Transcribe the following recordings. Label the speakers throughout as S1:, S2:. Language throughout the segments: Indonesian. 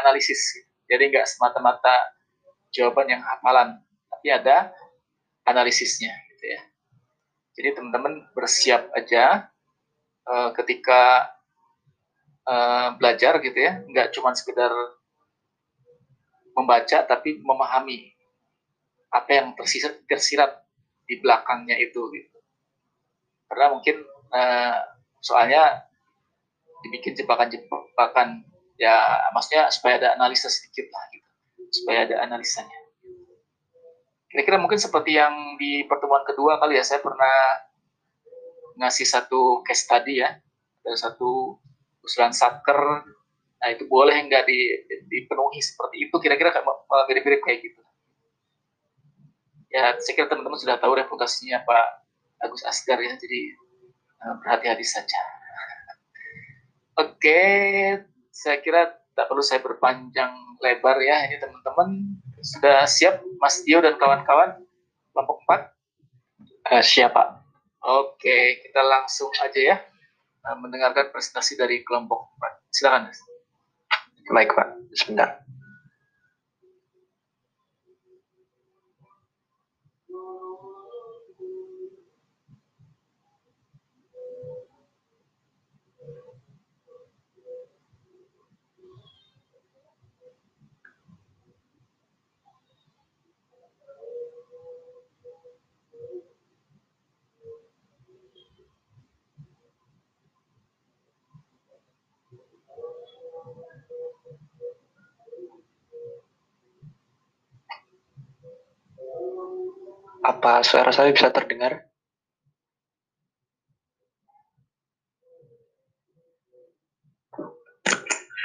S1: analisis. Jadi nggak semata-mata jawaban yang hafalan, tapi ada analisisnya gitu ya. Jadi teman-teman bersiap aja uh, ketika uh, belajar gitu ya, nggak cuma sekedar membaca tapi memahami apa yang tersirat, tersirat di belakangnya itu gitu. Karena mungkin uh, soalnya dibikin jebakan-jebakan ya maksudnya supaya ada analisa sedikit lah gitu. Supaya ada analisanya. Kira-kira mungkin seperti yang di pertemuan kedua kali ya saya pernah ngasih satu case study ya. Ada satu usulan satker nah itu boleh nggak di, dipenuhi seperti itu? Kira-kira mirip-mirip kayak gitu. Ya saya kira teman-teman sudah tahu reputasinya Pak Agus Asgar ya. Jadi eh, berhati-hati saja. Oke saya kira tak perlu saya berpanjang lebar ya. Ini teman-teman sudah siap Mas Dio dan kawan-kawan? Kelompok 4 uh,
S2: eh, siap Pak.
S1: Oke kita langsung aja ya uh, mendengarkan presentasi dari kelompok 4 silakan Mas.
S2: Baik Pak. Sebentar Apa suara saya bisa terdengar?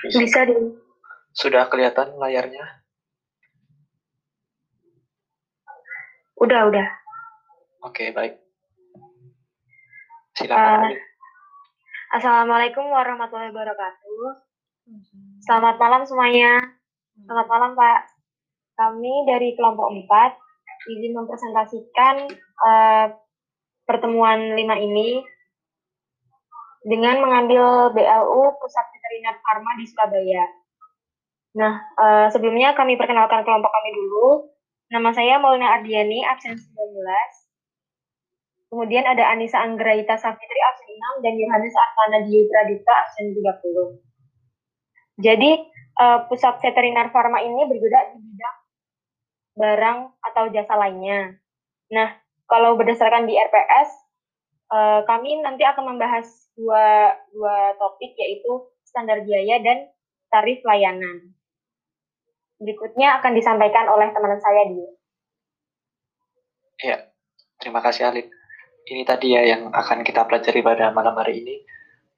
S3: Bisa, di.
S2: Sudah kelihatan layarnya?
S3: Udah, udah.
S2: Oke, baik. Silakan. Uh,
S3: Assalamualaikum warahmatullahi wabarakatuh. Selamat malam semuanya. Selamat malam, Pak. Kami dari kelompok 4 izin mempresentasikan uh, pertemuan lima ini dengan mengambil BLU Pusat Veteriner Pharma di Surabaya. Nah, uh, sebelumnya kami perkenalkan kelompok kami dulu. Nama saya Maulina Ardiani, absen 19. Kemudian ada Anissa Anggraita Safitri, absen 6, dan Yohanes Artana Pradita, absen 30. Jadi, uh, Pusat Veteriner Pharma ini bergerak di bidang barang atau jasa lainnya. Nah, kalau berdasarkan di RPS, eh, kami nanti akan membahas dua, dua topik yaitu standar biaya dan tarif layanan. Berikutnya akan disampaikan oleh teman saya di.
S2: Ya, terima kasih Alin. Ini tadi ya yang akan kita pelajari pada malam hari ini.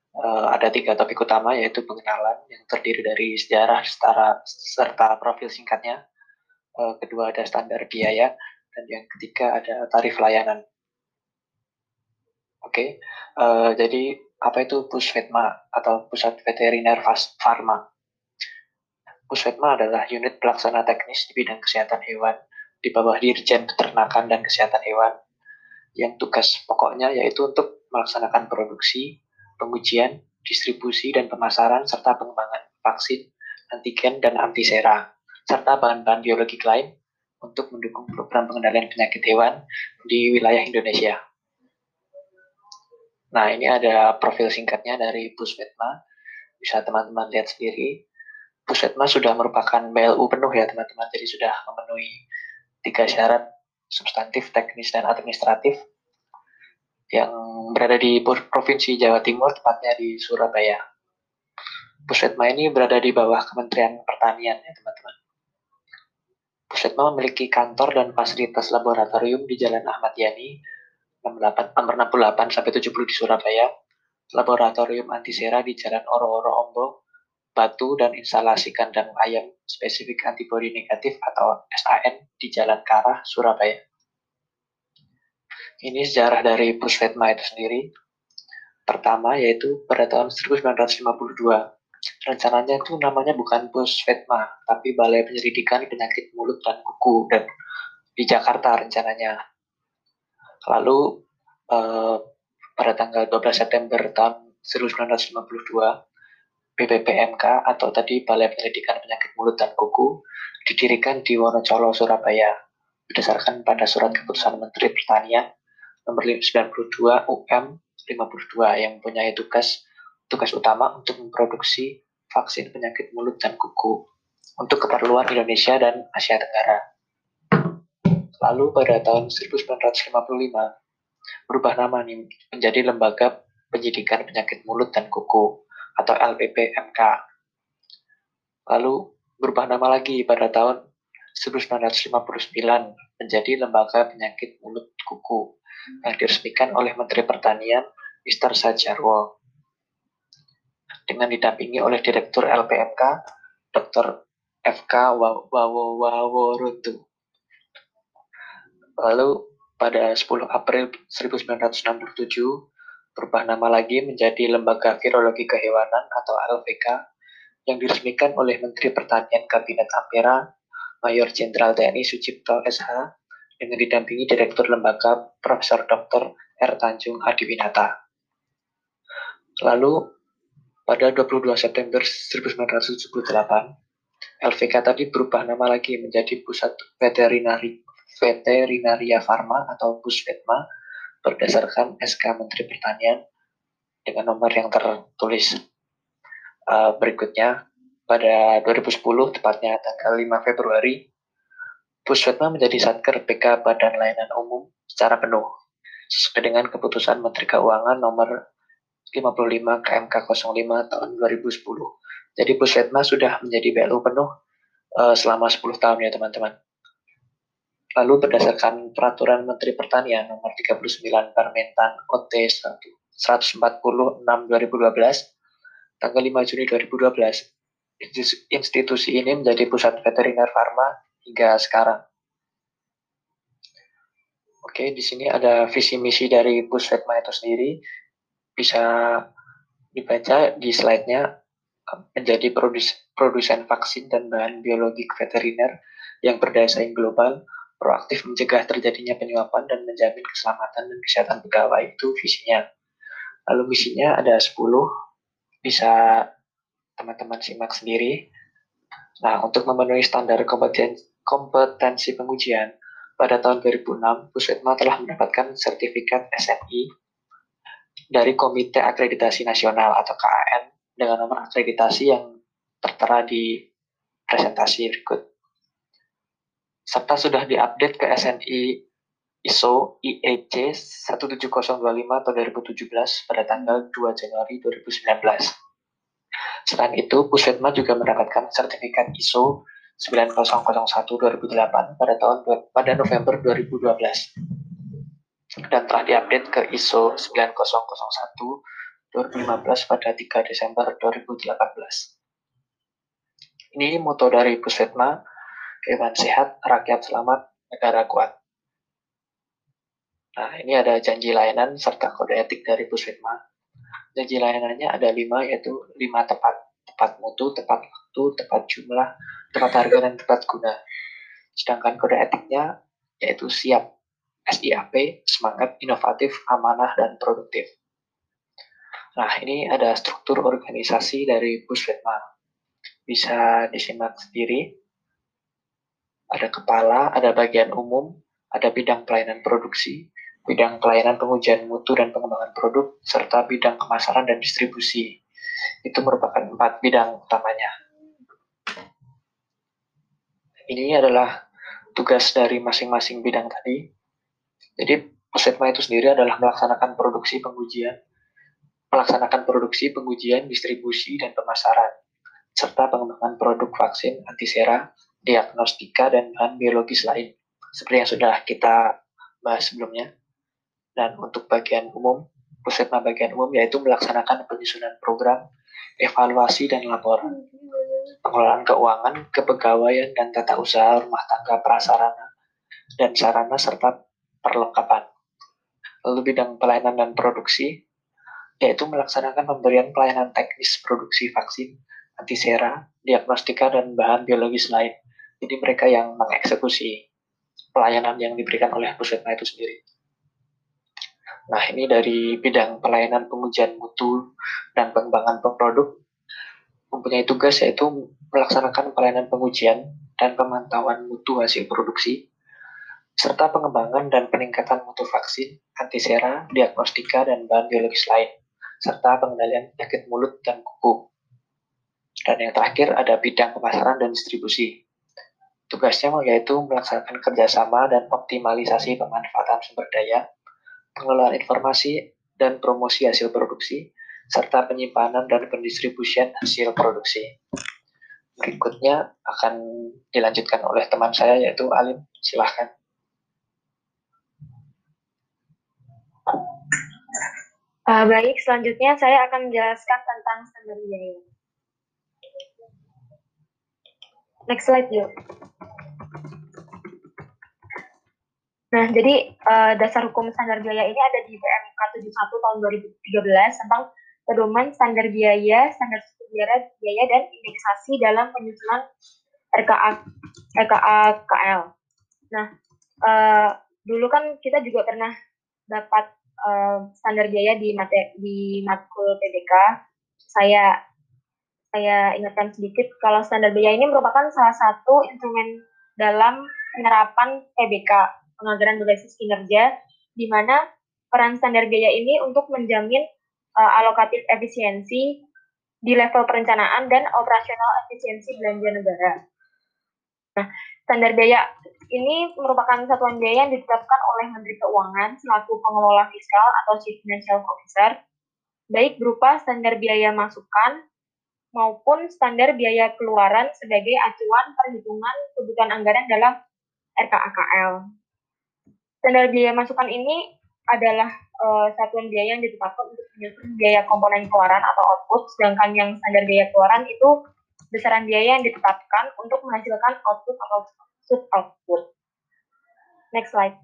S2: Uh, ada tiga topik utama yaitu pengenalan yang terdiri dari sejarah setara, serta profil singkatnya, uh, kedua ada standar biaya, dan yang ketiga ada tarif layanan. Oke, okay. uh, jadi apa itu Pusvetma atau Pusat Veteriner Pharma? Pusvetma adalah unit pelaksana teknis di bidang kesehatan hewan di bawah Dirjen Peternakan dan Kesehatan Hewan yang tugas pokoknya yaitu untuk melaksanakan produksi, pengujian, distribusi, dan pemasaran serta pengembangan vaksin, antigen, dan antisera serta bahan-bahan biologi lain untuk mendukung program pengendalian penyakit hewan di wilayah Indonesia. Nah, ini ada profil singkatnya dari Pusvetma. Bisa teman-teman lihat sendiri. Pusvetma sudah merupakan BLU penuh ya teman-teman, jadi sudah memenuhi tiga syarat substantif, teknis, dan administratif yang berada di Provinsi Jawa Timur, tepatnya di Surabaya. Pusvetma ini berada di bawah Kementerian Pertanian ya teman-teman. Pusetma memiliki kantor dan fasilitas laboratorium di Jalan Ahmad Yani, nomor 68 sampai 70 di Surabaya, laboratorium antisera di Jalan Oro-Oro Ombo, Batu dan instalasi kandang ayam spesifik antibodi negatif atau SAN di Jalan Karah, Surabaya. Ini sejarah dari Pusvetma itu sendiri. Pertama yaitu pada tahun 1952 rencananya itu namanya bukan Pusvetma, tapi Balai Penyelidikan Penyakit Mulut dan Kuku dan di Jakarta rencananya. Lalu eh, pada tanggal 12 September tahun 1952, BPPMK atau tadi Balai Penyelidikan Penyakit Mulut dan Kuku didirikan di Wonocolo, Surabaya berdasarkan pada surat keputusan Menteri Pertanian nomor 92 UM 52 yang mempunyai tugas tugas utama untuk memproduksi vaksin penyakit mulut dan kuku untuk keperluan Indonesia dan Asia Tenggara. Lalu pada tahun 1955 berubah nama menjadi Lembaga Penyidikan Penyakit Mulut dan Kuku atau LPPMK. Lalu berubah nama lagi pada tahun 1959 menjadi Lembaga Penyakit Mulut Kuku yang diresmikan oleh Menteri Pertanian Mr. Sajarwo dengan didampingi oleh Direktur LPMK Dr. FK Waworuntu. Lalu pada 10 April 1967 berubah nama lagi menjadi Lembaga Virologi Kehewanan atau LVK yang diresmikan oleh Menteri Pertanian Kabinet Ampera Mayor Jenderal TNI Sucipto SH dengan didampingi Direktur Lembaga Profesor Dr. R. Tanjung Adiwinata. Lalu pada 22 September 1978, LVK tadi berubah nama lagi menjadi Pusat Veterinari Veterinaria Farma atau Pusvetma berdasarkan SK Menteri Pertanian dengan nomor yang tertulis. Uh, berikutnya pada 2010 tepatnya tanggal 5 Februari Pusvetma menjadi Satker PK Badan Layanan Umum secara penuh sesuai dengan keputusan Menteri Keuangan nomor 55 KMK 05 tahun 2010. Jadi Pusvetma sudah menjadi BLU penuh uh, selama 10 tahun ya teman-teman. Lalu berdasarkan Peraturan Menteri Pertanian Nomor 39 Permentan OT 146 2012 tanggal 5 Juni 2012 institusi ini menjadi pusat veteriner farma hingga sekarang. Oke, di sini ada visi misi dari Pusvetma itu sendiri. Bisa dibaca di slide-nya menjadi produs produsen vaksin dan bahan biologik veteriner yang berdaya saing global proaktif mencegah terjadinya penyuapan dan menjamin keselamatan dan kesehatan pegawai itu visinya. Lalu misinya ada 10, bisa teman-teman simak sendiri. Nah, untuk memenuhi standar kompetensi, pengujian, pada tahun 2006, Pusvetma telah mendapatkan sertifikat SNI dari Komite Akreditasi Nasional atau KAN dengan nomor akreditasi yang tertera di presentasi berikut serta sudah diupdate ke SNI ISO IEC 17025 tahun 2017 pada tanggal 2 Januari 2019. Selain itu, Pusvetma juga mendapatkan sertifikat ISO 9001 2008 pada tahun pada November 2012 dan telah diupdate ke ISO 9001 2015 pada 3 Desember 2018. Ini moto dari Pusvetma, Hewan sehat, rakyat selamat, negara kuat. Nah, ini ada janji layanan serta kode etik dari Pusvetma. Janji layanannya ada lima, yaitu lima tepat. Tepat mutu, tepat waktu, tepat jumlah, tepat harga, dan tepat guna. Sedangkan kode etiknya yaitu siap, SIAP, semangat, inovatif, amanah, dan produktif. Nah, ini ada struktur organisasi dari Pusvetma. Bisa disimak sendiri ada kepala, ada bagian umum, ada bidang pelayanan produksi, bidang pelayanan pengujian mutu dan pengembangan produk, serta bidang kemasaran dan distribusi. Itu merupakan empat bidang utamanya. Ini adalah tugas dari masing-masing bidang tadi. Jadi, Pusetma itu sendiri adalah melaksanakan produksi pengujian, melaksanakan produksi, pengujian, distribusi, dan pemasaran, serta pengembangan produk vaksin antisera diagnostika dan bahan biologis lain seperti yang sudah kita bahas sebelumnya. Dan untuk bagian umum, puskesmas bagian umum yaitu melaksanakan penyusunan program, evaluasi dan laporan, pengelolaan keuangan, kepegawaian dan tata usaha rumah tangga prasarana dan sarana serta perlengkapan. Lalu bidang pelayanan dan produksi yaitu melaksanakan pemberian pelayanan teknis produksi vaksin, antisera, diagnostika dan bahan biologis lain jadi mereka yang mengeksekusi pelayanan yang diberikan oleh Pusetma itu sendiri. Nah, ini dari bidang pelayanan pengujian mutu dan pengembangan produk. mempunyai tugas yaitu melaksanakan pelayanan pengujian dan pemantauan mutu hasil produksi, serta pengembangan dan peningkatan mutu vaksin, antisera, diagnostika, dan bahan biologis lain, serta pengendalian penyakit mulut dan kuku. Dan yang terakhir ada bidang pemasaran dan distribusi. Tugasnya yaitu melaksanakan kerjasama dan optimalisasi pemanfaatan sumber daya, pengelolaan informasi dan promosi hasil produksi, serta penyimpanan dan pendistribusian hasil produksi. Berikutnya akan dilanjutkan oleh teman saya yaitu Alim. Silahkan.
S3: Uh, baik, selanjutnya saya akan menjelaskan tentang standar biaya. Next slide yuk. Nah, jadi uh, dasar hukum standar biaya ini ada di PMK 71 tahun 2013 tentang pedoman standar biaya, standar biaya, biaya dan indeksasi dalam penyusunan RKA RKA KL. Nah, uh, dulu kan kita juga pernah dapat uh, standar biaya di mate, di matkul PBK. Saya saya ingatkan sedikit kalau standar biaya ini merupakan salah satu instrumen dalam penerapan PBK penganggaran berbasis kinerja, di mana peran standar biaya ini untuk menjamin uh, alokatif efisiensi di level perencanaan dan operasional efisiensi belanja negara. Nah, standar biaya ini merupakan satuan biaya yang ditetapkan oleh Menteri Keuangan selaku pengelola fiskal atau Chief Financial Officer, baik berupa standar biaya masukan maupun standar biaya keluaran sebagai acuan perhitungan kebutuhan anggaran dalam RKAKL. Standar biaya masukan ini adalah uh, satuan biaya yang ditetapkan untuk menyusun biaya komponen keluaran atau output, sedangkan yang standar biaya keluaran itu besaran biaya yang ditetapkan untuk menghasilkan output atau sub output. Next slide.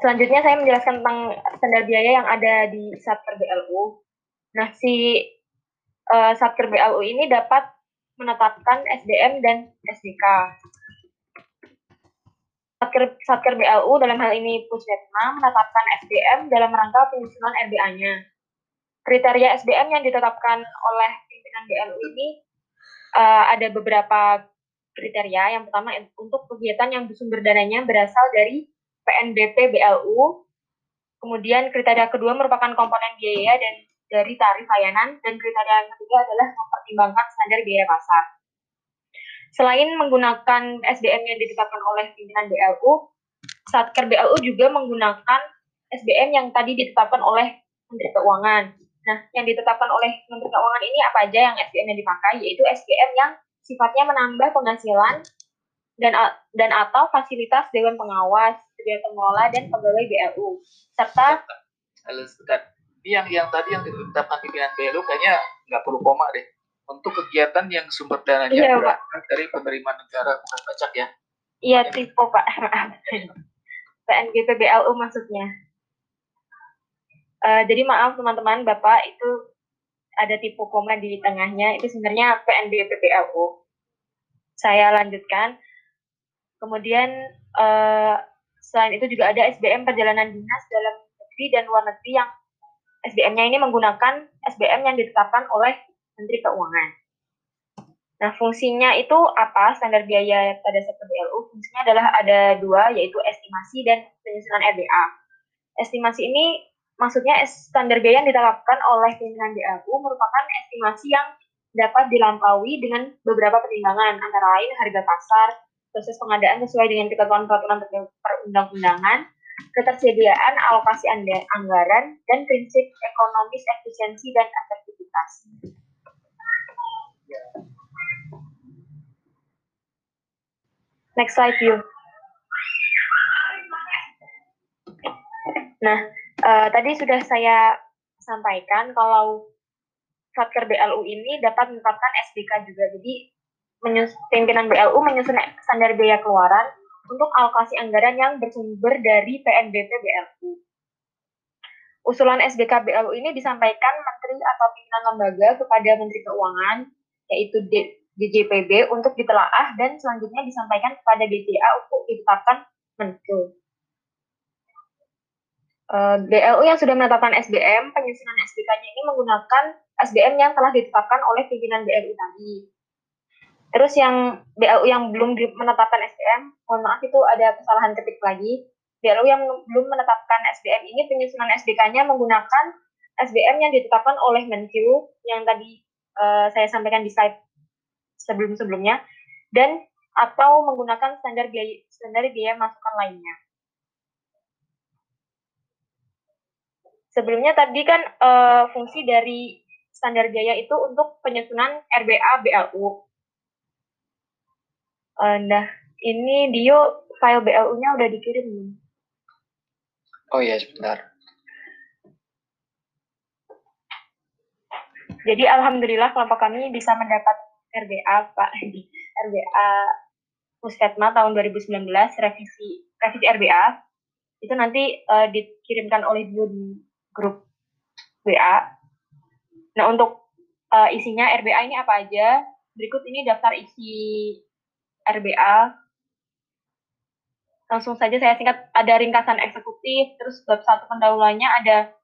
S3: Selanjutnya saya menjelaskan tentang standar biaya yang ada di Satker BLU. Nah, si uh, Satker BLU ini dapat menetapkan SDM dan SDK. Satker, Satker BLU dalam hal ini Pusdetma menetapkan SDM dalam rangka penyusunan RBA-nya. Kriteria SDM yang ditetapkan oleh pimpinan BLU ini uh, ada beberapa kriteria. Yang pertama untuk kegiatan yang sumber dananya berasal dari PNBP BLU. Kemudian kriteria kedua merupakan komponen biaya dan dari tarif layanan dan kriteria yang ketiga adalah mempertimbangkan standar biaya pasar. Selain menggunakan SDM yang ditetapkan oleh pimpinan BLU, Satker BLU juga menggunakan SDM yang tadi ditetapkan oleh Menteri Keuangan. Nah, yang ditetapkan oleh Menteri Keuangan ini apa aja yang SDM yang dipakai, yaitu SDM yang sifatnya menambah penghasilan dan dan atau fasilitas Dewan Pengawas, Dewan Pengelola, dan pegawai BLU, serta
S1: Halo, ini yang yang tadi yang ditetapkan pimpinan BLU kayaknya nggak perlu koma deh. Untuk kegiatan yang sumber dananya iya, berasal dari penerimaan negara bukan pajak ya.
S3: Iya, tipe Pak. PNGP BLU maksudnya. Uh, jadi maaf teman-teman, Bapak itu ada tipe koma di tengahnya, itu sebenarnya PNBP BLU. Saya lanjutkan. Kemudian uh, selain itu juga ada SBM perjalanan dinas dalam negeri dan luar negeri yang SBM-nya ini menggunakan SBM yang ditetapkan oleh Menteri Keuangan. Nah, fungsinya itu apa? Standar biaya pada sektor BLU fungsinya adalah ada dua, yaitu estimasi dan penyusunan RBA. Estimasi ini maksudnya standar biaya yang ditetapkan oleh pimpinan BLU merupakan estimasi yang dapat dilampaui dengan beberapa pertimbangan, antara lain harga pasar, proses pengadaan sesuai dengan ketentuan peraturan perundang-undangan, ketersediaan alokasi anggaran, dan prinsip ekonomis efisiensi dan efektivitas. Next slide, you. Nah, uh, tadi sudah saya sampaikan kalau Satker BLU ini dapat menetapkan SDK juga. Jadi, pimpinan BLU menyusun standar biaya keluaran untuk alokasi anggaran yang bersumber dari PNBP BLU. Usulan SBK BLU ini disampaikan Menteri atau pimpinan lembaga kepada Menteri Keuangan, yaitu DJPB, untuk ditelaah dan selanjutnya disampaikan kepada DJA untuk ditetapkan Menko. Uh, BLU yang sudah menetapkan SBM, penyusunan SBK-nya ini menggunakan SBM yang telah ditetapkan oleh pimpinan BLU tadi. Terus yang BLU yang belum menetapkan SBM, mohon maaf itu ada kesalahan ketik lagi. BLU yang belum menetapkan SBM ini penyusunan SBK-nya menggunakan SBM yang ditetapkan oleh Menkyu yang tadi uh, saya sampaikan di slide sebelum-sebelumnya dan atau menggunakan standar biaya standar biaya masukan lainnya. Sebelumnya tadi kan uh, fungsi dari standar biaya itu untuk penyusunan RBA BLU. Uh, nah, ini Dio file BLU-nya udah dikirim belum?
S2: Oh iya, sebentar.
S3: Jadi alhamdulillah kelompok kami bisa mendapat RBA Pak RBA Puskesma tahun 2019 revisi revisi RBA itu nanti uh, dikirimkan oleh Dio di grup WA. Nah untuk uh, isinya RBA ini apa aja? Berikut ini daftar isi RBA langsung saja saya singkat ada ringkasan eksekutif terus bab satu pendahuluannya ada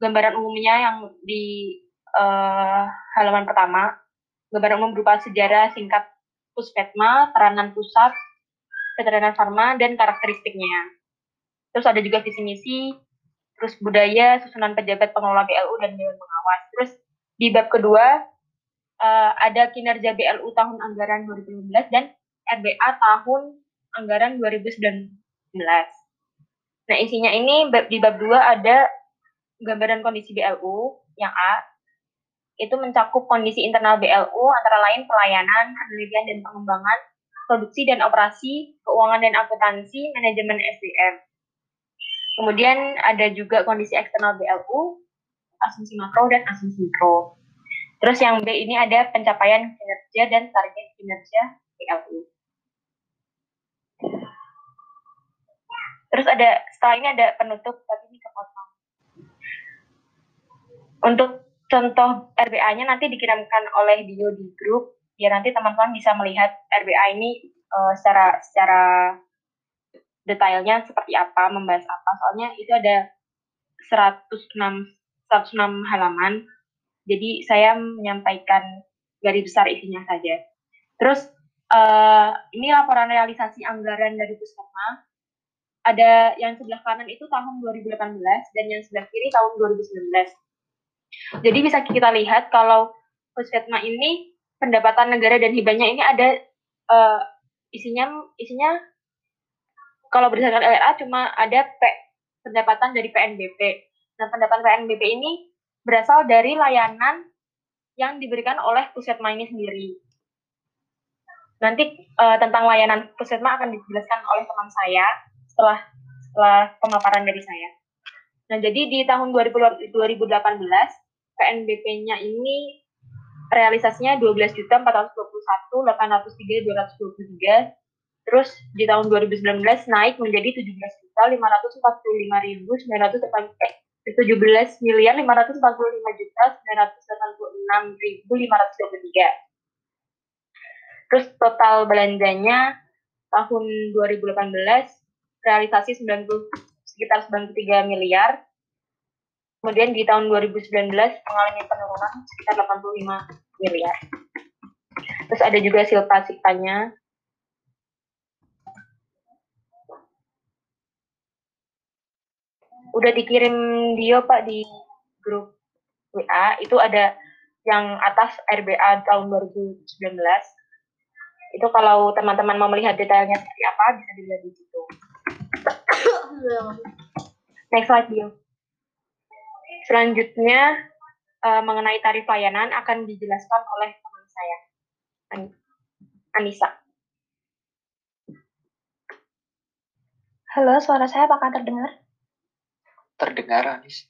S3: gambaran umumnya yang di uh, halaman pertama gambaran umum berupa sejarah singkat puspetma peranan pusat veterinar farma dan karakteristiknya terus ada juga visi misi terus budaya susunan pejabat pengelola BLU dan dewan pengawas terus di bab kedua uh, ada kinerja BLU tahun anggaran 2015 dan RBA tahun anggaran 2019. Nah, isinya ini di bab 2 ada gambaran kondisi BLU yang A. Itu mencakup kondisi internal BLU antara lain pelayanan, penelitian dan pengembangan, produksi dan operasi, keuangan dan akuntansi, manajemen SDM. Kemudian ada juga kondisi eksternal BLU, asumsi makro dan asumsi mikro. Terus yang B ini ada pencapaian kinerja dan target kinerja BLU. Terus ada setelah ini ada penutup tapi ini kepotong. Untuk contoh RBA-nya nanti dikirimkan oleh Dio di grup biar nanti teman-teman bisa melihat RBA ini uh, secara secara detailnya seperti apa, membahas apa. Soalnya itu ada 106 106 halaman. Jadi saya menyampaikan garis besar isinya saja. Terus uh, ini laporan realisasi anggaran dari Puskesmas ada yang sebelah kanan itu tahun 2018 dan yang sebelah kiri tahun 2019. Jadi bisa kita lihat kalau Puskesma ini pendapatan negara dan hibahnya ini ada uh, isinya isinya kalau berdasarkan LRA cuma ada P, pendapatan dari PNBP. Nah, pendapatan PNBP ini berasal dari layanan yang diberikan oleh Puskesma ini sendiri. Nanti uh, tentang layanan Puskesma akan dijelaskan oleh teman saya setelah setelah pemaparan dari saya. Nah, jadi di tahun 2018 PNBP-nya ini realisasinya 12.421.803.223. Terus di tahun 2019 naik menjadi 17.545.917 17 miliar 545 juta 986.523. Terus total belanjanya tahun 2018 realisasi 90 sekitar 93 miliar. Kemudian di tahun 2019 mengalami penurunan sekitar 85 miliar. Terus ada juga silpa Udah dikirim Dio Pak di grup WA, itu ada yang atas RBA tahun 2019. Itu kalau teman-teman mau melihat detailnya seperti apa, bisa dilihat di situ. Next slide, Bio. Selanjutnya, uh, mengenai tarif layanan akan dijelaskan oleh teman saya, An Anissa.
S4: Halo, suara saya apakah terdengar?
S2: Terdengar, Anis.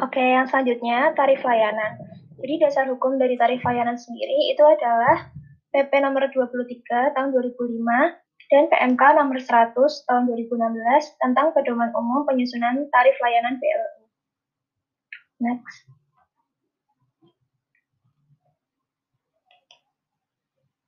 S4: Oke, yang selanjutnya tarif layanan. Jadi dasar hukum dari tarif layanan sendiri itu adalah PP nomor 23 tahun 2005 dan PMK nomor 100 tahun 2016 tentang pedoman umum penyusunan tarif layanan PLU. Next.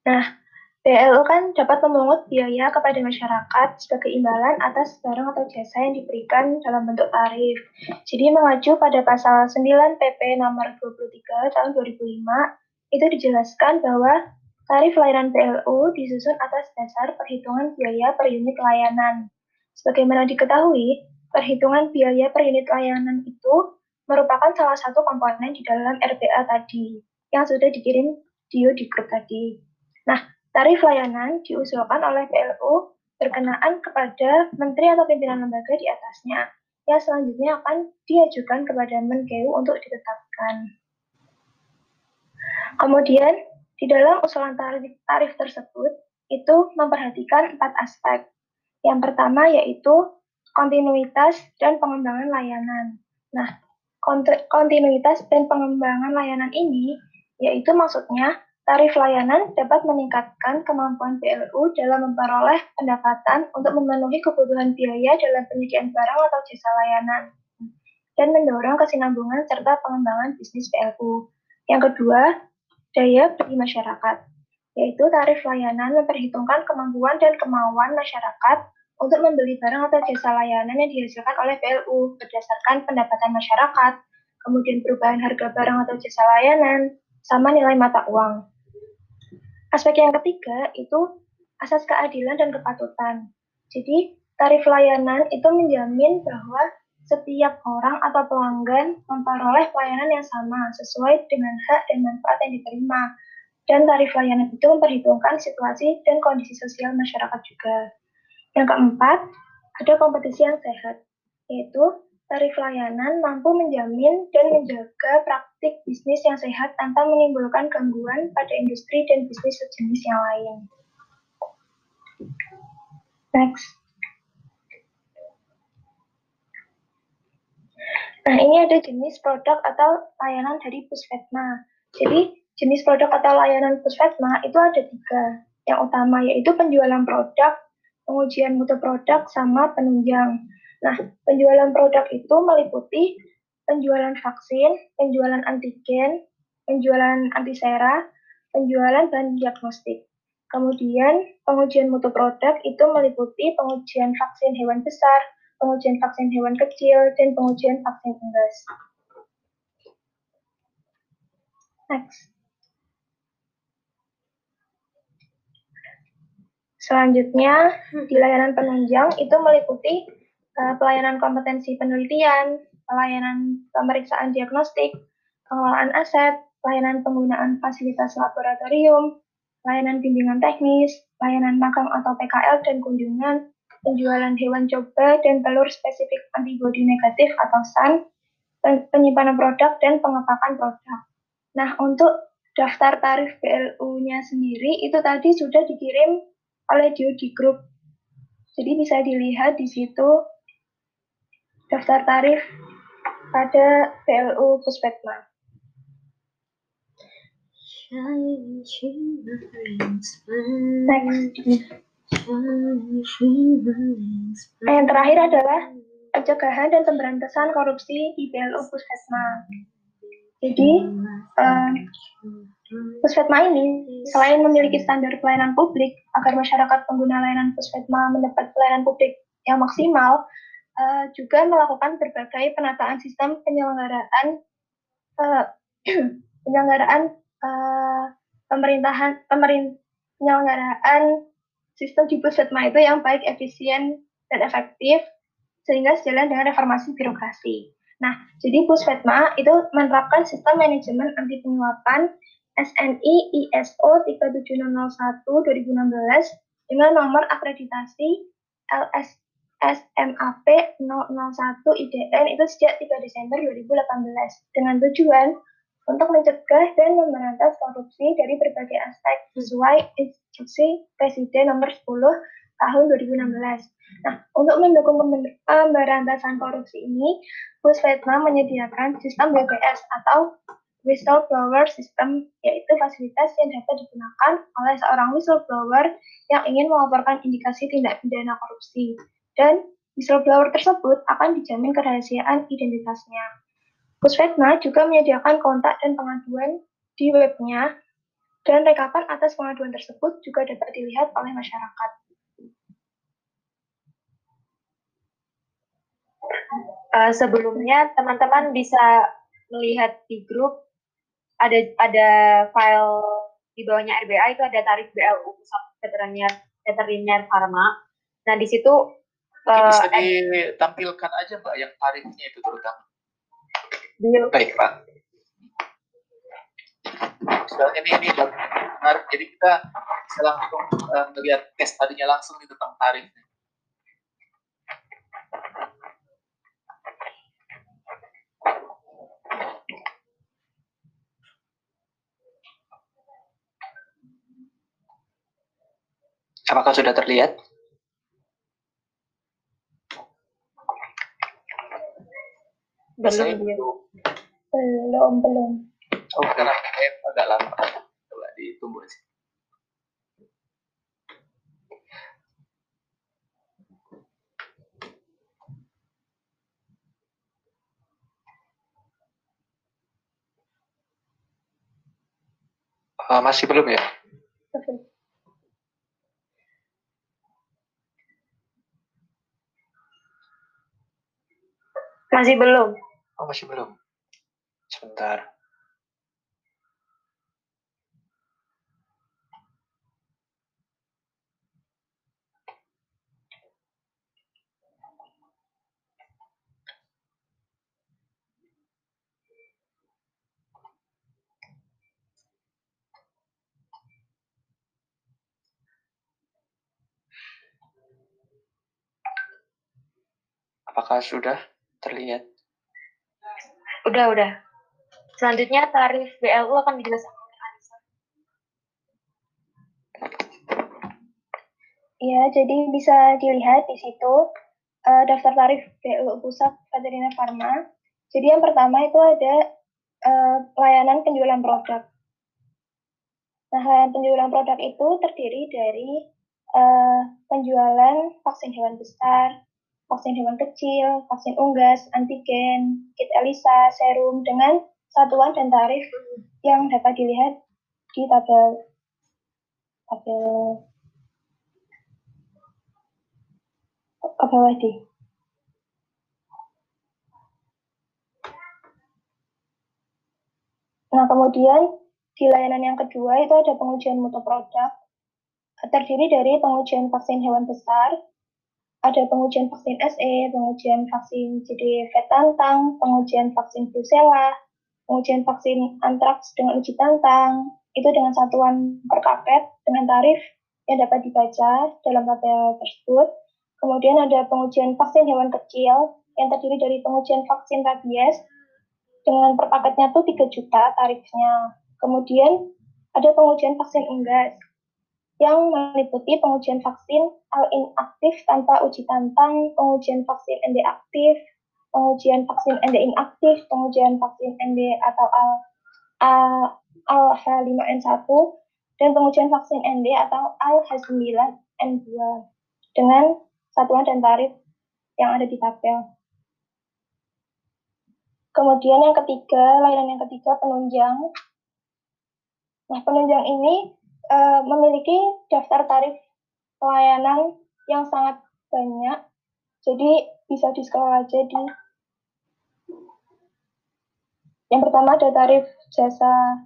S4: Nah, BLU kan dapat memungut biaya kepada masyarakat sebagai imbalan atas barang atau jasa yang diberikan dalam bentuk tarif. Jadi mengacu pada pasal 9 PP nomor 23 tahun 2005 itu dijelaskan bahwa tarif layanan BLU disusun atas dasar perhitungan biaya per unit layanan. Sebagaimana diketahui, perhitungan biaya per unit layanan itu merupakan salah satu komponen di dalam RBA tadi yang sudah dikirim Dio di grup tadi. Nah, Tarif layanan diusulkan oleh PLU berkenaan kepada menteri atau pimpinan lembaga di atasnya, yang selanjutnya akan diajukan kepada Menkeu untuk ditetapkan. Kemudian, di dalam usulan tarif, tarif tersebut, itu memperhatikan empat aspek. Yang pertama yaitu kontinuitas dan pengembangan layanan. Nah, kontinuitas dan pengembangan layanan ini yaitu maksudnya Tarif layanan dapat meningkatkan kemampuan PLU dalam memperoleh pendapatan untuk memenuhi kebutuhan biaya dalam penyediaan barang atau jasa layanan, dan mendorong kesinambungan serta pengembangan bisnis PLU. Yang kedua, daya beli masyarakat, yaitu tarif layanan memperhitungkan kemampuan dan kemauan masyarakat untuk membeli barang atau jasa layanan yang dihasilkan oleh PLU berdasarkan pendapatan masyarakat, kemudian perubahan harga barang atau jasa layanan, sama nilai mata uang. Aspek yang ketiga itu asas keadilan dan kepatutan. Jadi, tarif layanan itu menjamin bahwa setiap orang atau pelanggan memperoleh pelayanan yang sama sesuai dengan hak dan manfaat yang diterima. Dan tarif layanan itu memperhitungkan situasi dan kondisi sosial masyarakat juga. Yang keempat, ada kompetisi yang sehat, yaitu tarif layanan mampu menjamin dan menjaga praktik bisnis yang sehat tanpa menimbulkan gangguan pada industri dan bisnis sejenis yang lain. Next. Nah, ini ada jenis produk atau layanan dari Pusvetma. Jadi, jenis produk atau layanan Pusvetma itu ada tiga. Yang utama yaitu penjualan produk, pengujian mutu produk, sama penunjang. Nah, penjualan produk itu meliputi penjualan vaksin, penjualan antigen, penjualan antisera, penjualan bahan diagnostik. Kemudian, pengujian mutu produk itu meliputi pengujian vaksin hewan besar, pengujian vaksin hewan kecil, dan pengujian vaksin unggas. Next. Selanjutnya, di layanan penunjang itu meliputi uh, pelayanan kompetensi penelitian, pelayanan pemeriksaan diagnostik, pengelolaan aset, pelayanan penggunaan fasilitas laboratorium, pelayanan bimbingan teknis, pelayanan magang atau PKL dan kunjungan, penjualan hewan coba dan telur spesifik antibodi negatif atau SAN, penyimpanan produk dan pengepakan produk. Nah, untuk daftar tarif BLU-nya sendiri itu tadi sudah dikirim oleh Dio di grup. Jadi bisa dilihat di situ daftar tarif pada PLU Puspetma. Next. Yang terakhir adalah pencegahan dan pemberantasan korupsi di PLU Puskesma. Jadi, uh, Puskesma ini selain memiliki standar pelayanan publik agar masyarakat pengguna layanan Puskesma mendapat pelayanan publik yang maksimal, uh, juga melakukan berbagai penataan sistem penyelenggaraan uh, penyelenggaraan uh, pemerintahan pemerin, penyelenggaraan sistem di Pusetma itu yang baik, efisien, dan efektif sehingga sejalan dengan reformasi birokrasi. Nah, jadi Puspetma itu menerapkan sistem manajemen anti penyuapan SNI ISO 37001 2016 dengan nomor akreditasi LS SMAP 001 IDN itu sejak 3 Desember 2018 dengan tujuan untuk mencegah dan memberantas korupsi dari berbagai aspek sesuai instruksi Presiden nomor 10 tahun 2016. Nah, untuk mendukung pemberantasan korupsi ini, Puspetma menyediakan sistem BPS atau whistleblower system, yaitu fasilitas yang dapat digunakan oleh seorang whistleblower yang ingin melaporkan indikasi tindak pidana korupsi dan whistleblower tersebut akan dijamin kerahasiaan identitasnya. Pusvetma juga menyediakan kontak dan pengaduan di webnya Dan rekapan atas pengaduan tersebut juga dapat dilihat oleh masyarakat.
S3: Uh, sebelumnya teman-teman bisa melihat di grup ada ada file di bawahnya RBA itu ada tarif BLU pusat veteriner veteriner. Nah di situ
S1: uh, bisa ditampilkan aja mbak yang tarifnya itu terutama. Baik pak. Soalnya ini ini menarik. Jadi kita bisa langsung uh, melihat case tadinya langsung nih tentang tarif.
S2: Apakah sudah terlihat?
S3: Belum,
S4: belum, belum.
S1: Oh, karena agak lama. Coba ditunggu sih.
S2: Uh, masih belum ya?
S3: Masih belum.
S2: Oh, masih belum. Sebentar. Apakah sudah terlihat?
S3: Udah, udah. Selanjutnya tarif BLU akan dijelaskan oleh Anissa.
S4: Iya, jadi bisa dilihat di situ uh, daftar tarif BLU Pusat Veteriner Pharma. Jadi yang pertama itu ada uh, layanan penjualan produk. Nah, layanan penjualan produk itu terdiri dari uh, penjualan vaksin hewan besar, vaksin hewan kecil, vaksin unggas, antigen, kit ELISA, serum dengan satuan dan tarif yang dapat dilihat di tabel tabel bawah di. Nah, kemudian di layanan yang kedua itu ada pengujian mutu produk terdiri dari pengujian vaksin hewan besar, ada pengujian vaksin SE, pengujian vaksin CD tantang, pengujian vaksin Brusela, pengujian vaksin antraks dengan uji tantang, itu dengan satuan per paket dengan tarif yang dapat dibaca dalam tabel tersebut. Kemudian ada pengujian vaksin hewan kecil yang terdiri dari pengujian vaksin rabies dengan per paketnya tuh 3 juta tarifnya. Kemudian ada pengujian vaksin unggas yang meliputi pengujian vaksin al inaktif tanpa uji tantang, pengujian vaksin ND aktif, pengujian vaksin ND inaktif, pengujian vaksin ND atau al, al H5N1, dan pengujian vaksin ND atau al H9N2 dengan satuan dan tarif yang ada di tabel. Kemudian yang ketiga, layanan yang ketiga penunjang. Nah, penunjang ini uh, memiliki daftar tarif pelayanan yang sangat banyak. Jadi bisa di scroll aja di yang pertama ada tarif jasa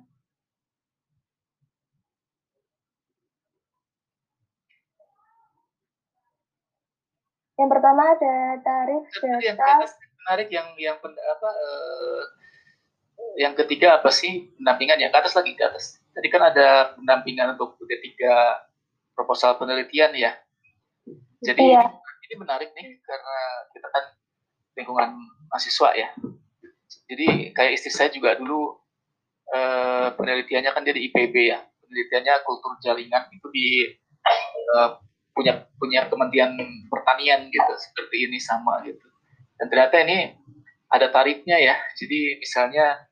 S4: Yang pertama ada tarif jasa.
S1: Yang menarik yang yang apa uh, yang ketiga apa sih pendampingan ya ke atas lagi ke atas tadi kan ada pendampingan untuk D3 proposal penelitian ya. Jadi iya. ini menarik nih karena kita kan lingkungan mahasiswa ya. Jadi kayak istri saya juga dulu eh, penelitiannya kan dia di IPB ya. Penelitiannya kultur jaringan itu di eh, punya punya Kementerian Pertanian gitu seperti ini sama gitu. Dan ternyata ini ada tarifnya ya. Jadi misalnya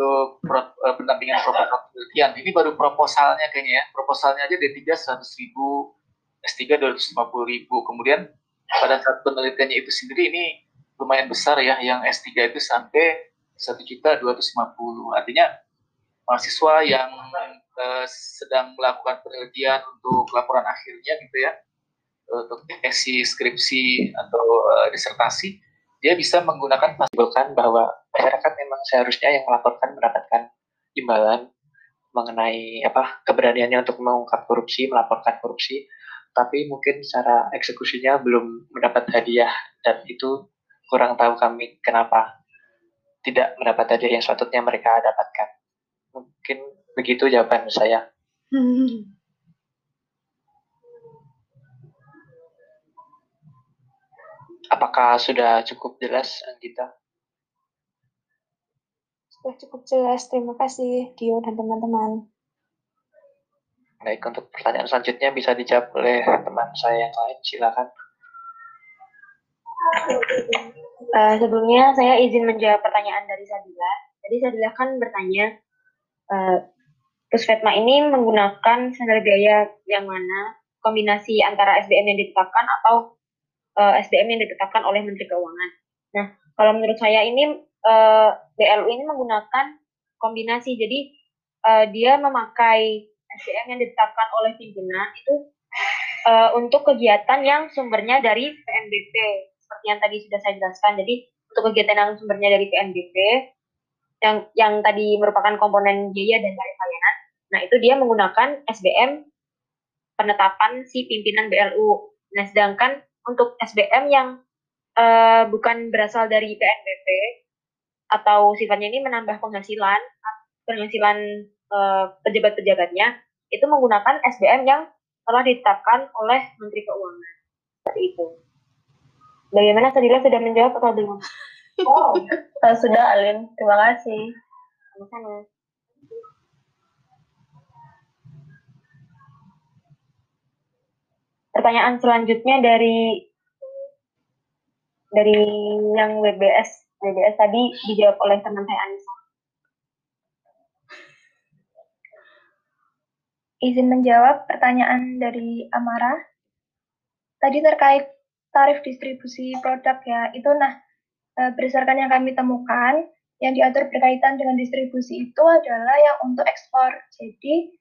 S1: untuk pro, uh, pendampingan proposal penelitian. Ini baru proposalnya kayaknya ya. Proposalnya aja D3 100 ribu, S3 250 ribu. Kemudian pada saat penelitiannya itu sendiri ini lumayan besar ya. Yang S3 itu sampai 1 juta 250. Artinya mahasiswa yang uh, sedang melakukan penelitian untuk laporan akhirnya gitu ya untuk tesis skripsi atau uh, disertasi dia bisa menggunakan
S2: masimpulkan bahwa masyarakat memang seharusnya yang melaporkan mendapatkan imbalan mengenai apa keberaniannya untuk mengungkap korupsi, melaporkan korupsi, tapi mungkin secara eksekusinya belum mendapat hadiah dan itu kurang tahu kami kenapa tidak mendapat hadiah yang sepatutnya mereka dapatkan. Mungkin begitu jawaban saya. Apakah sudah cukup jelas, Anggita?
S5: Sudah cukup jelas. Terima kasih, Dio dan teman-teman.
S2: Baik, untuk pertanyaan selanjutnya bisa dijawab oleh teman saya yang lain. Silakan.
S3: Uh, sebelumnya saya izin menjawab pertanyaan dari Sadila. Jadi Sadila kan bertanya, uh, Pusvetma ini menggunakan standar biaya yang mana kombinasi antara SDM yang ditetapkan atau uh, eh, SDM yang ditetapkan oleh Menteri Keuangan. Nah, kalau menurut saya ini uh, eh, BLU ini menggunakan kombinasi. Jadi uh, dia memakai SDM yang ditetapkan oleh pimpinan itu uh, untuk kegiatan yang sumbernya dari PNBP seperti yang tadi sudah saya jelaskan. Jadi untuk kegiatan yang sumbernya dari PNBP yang yang tadi merupakan komponen biaya dan tarif layanan. Nah, itu dia menggunakan SBM penetapan si pimpinan BLU. Nah, sedangkan untuk SBM yang uh, bukan berasal dari PNBP atau sifatnya ini menambah penghasilan penghasilan uh, pejabat-pejabatnya itu menggunakan SBM yang telah ditetapkan oleh Menteri Keuangan seperti itu. Bagaimana Sadila sudah menjawab atau belum?
S4: Oh, sudah Alin. Terima kasih.
S3: Sama-sama. pertanyaan selanjutnya dari dari yang WBS WBS tadi dijawab oleh teman saya Anissa.
S4: Izin menjawab pertanyaan dari Amara. Tadi terkait tarif distribusi produk ya, itu nah eh, berdasarkan yang kami temukan, yang diatur berkaitan dengan distribusi itu adalah yang untuk ekspor. Jadi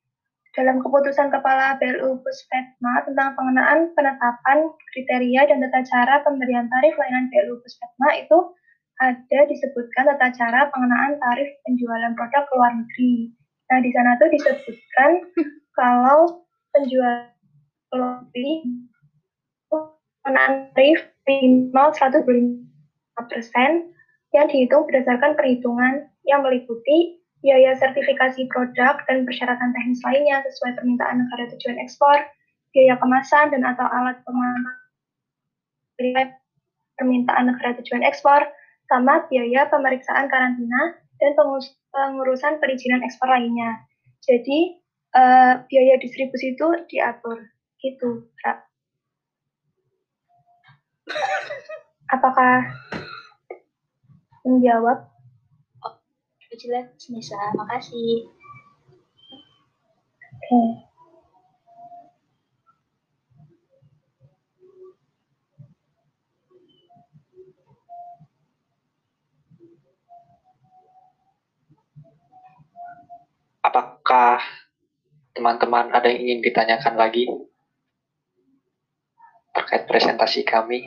S4: dalam keputusan Kepala BLU Puspetma tentang pengenaan penetapan kriteria dan tata cara pemberian tarif layanan BLU Puspetma itu ada disebutkan tata cara pengenaan tarif penjualan produk ke luar negeri. Nah, di sana tuh disebutkan kalau penjual ke luar negeri pengenaan tarif minimal 125 persen yang dihitung berdasarkan perhitungan yang meliputi biaya sertifikasi produk dan persyaratan teknis lainnya sesuai permintaan negara tujuan ekspor, biaya kemasan dan atau alat pemantauan permintaan negara tujuan ekspor, sama biaya pemeriksaan karantina dan pengurusan perizinan ekspor lainnya. Jadi uh, biaya distribusi itu diatur gitu, Kak. Apakah menjawab?
S5: jelas Nisa. Makasih.
S4: Oke. Okay.
S2: Apakah teman-teman ada yang ingin ditanyakan lagi terkait presentasi kami?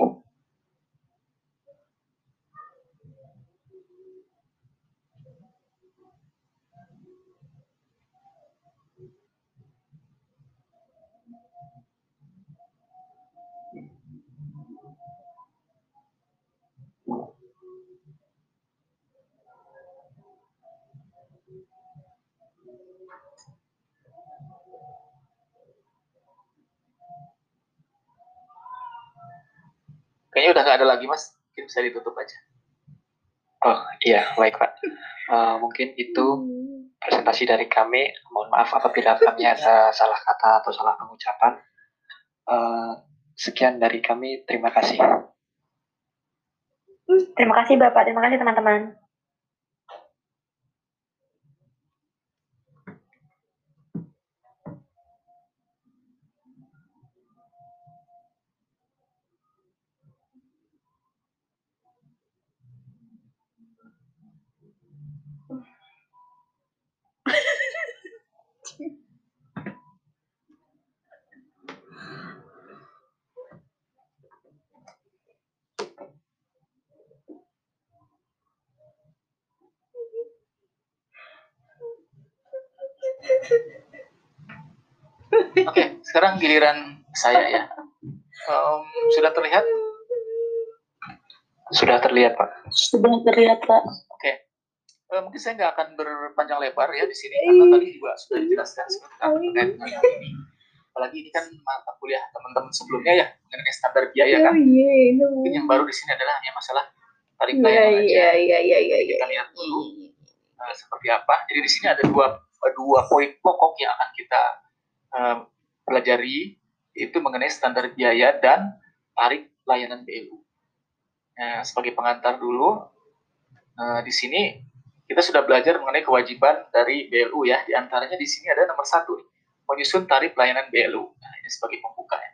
S1: Kayaknya udah nggak ada lagi mas, mungkin bisa ditutup aja.
S2: Oh iya, baik Pak. Uh, mungkin itu presentasi dari kami. Mohon maaf apabila kami ada salah kata atau salah pengucapan. Uh, sekian dari kami. Terima kasih.
S3: Terima kasih Bapak, terima kasih teman-teman.
S1: Sekarang giliran saya ya. Um, sudah terlihat?
S6: Sudah terlihat, Pak.
S5: Sudah terlihat, Pak.
S1: Oke. Uh, mungkin saya nggak akan berpanjang lebar ya di sini karena tadi juga sudah dijelaskan terkait dengan ini. Apalagi ini kan mata kuliah teman-teman sebelumnya ya mengenai standar biaya kan. Mungkin yang baru di sini adalah hanya masalah tarik
S5: Iya,
S1: layanan aja.
S5: iya, iya, iya, iya, iya.
S1: Kita lihat dulu uh, seperti apa. Jadi di sini ada dua dua poin pokok yang akan kita uh, pelajari yaitu mengenai standar biaya dan tarif layanan BLU. Nah, sebagai pengantar dulu, uh, di sini kita sudah belajar mengenai kewajiban dari BLU ya. Di antaranya di sini ada nomor satu, menyusun tarif layanan BLU. Nah, ini sebagai pembuka ya.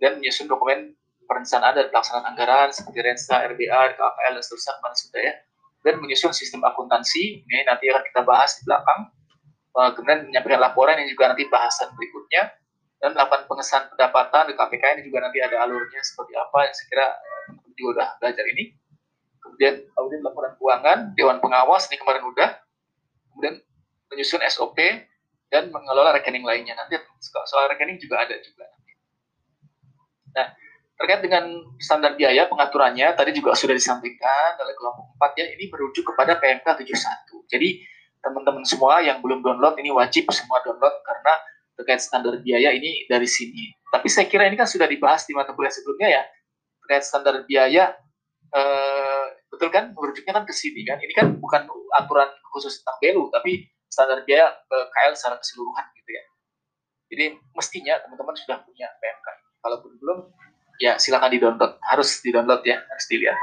S1: Dan menyusun dokumen perencanaan dan pelaksanaan anggaran seperti Rensa, RBA, KPL, dan seterusnya sudah ya. Dan menyusun sistem akuntansi, ini nanti akan kita bahas di belakang. Uh, kemudian menyampaikan laporan yang juga nanti bahasan berikutnya. Dan melakukan pengesahan pendapatan di KPK ini juga nanti ada alurnya seperti apa yang saya kira eh, teman-teman juga udah belajar ini. Kemudian audit laporan keuangan dewan pengawas ini kemarin udah. Kemudian menyusun SOP dan mengelola rekening lainnya. Nanti soal rekening juga ada juga nah terkait dengan standar biaya pengaturannya tadi juga sudah disampaikan oleh kelompok 4 ya ini merujuk kepada PMK 71 jadi teman-teman semua yang belum download ini wajib semua download karena terkait standar biaya ini dari sini. Tapi saya kira ini kan sudah dibahas di mata kuliah sebelumnya ya terkait standar biaya eh, betul kan merujuknya kan ke sini kan. Ini kan bukan aturan khusus tentang BLU tapi standar biaya ke KL secara keseluruhan gitu ya. Jadi mestinya teman-teman sudah punya PMK. Kalaupun belum ya silakan di-download. Harus di-download ya, harus dilihat.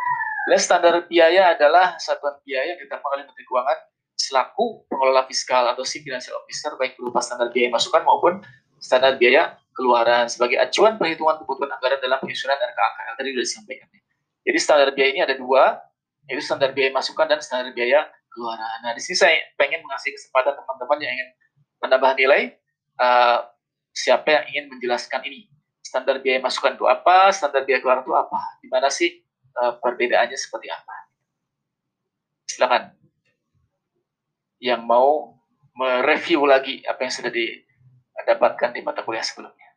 S1: Dan standar biaya adalah satuan biaya yang ditetapkan oleh Menteri Keuangan selaku pengelola fiskal atau si financial officer baik berupa standar biaya masukan maupun standar biaya keluaran sebagai acuan perhitungan kebutuhan anggaran dalam penyusunan RKAKL tadi sudah disampaikan. Jadi standar biaya ini ada dua, yaitu standar biaya masukan dan standar biaya keluaran. Nah di sini saya pengen mengasih kesempatan teman-teman yang ingin menambah nilai, uh, siapa yang ingin menjelaskan ini standar biaya masukan itu apa, standar biaya keluaran itu apa, di mana sih uh, perbedaannya seperti apa? Silakan yang mau mereview lagi apa yang sudah didapatkan di mata kuliah sebelumnya.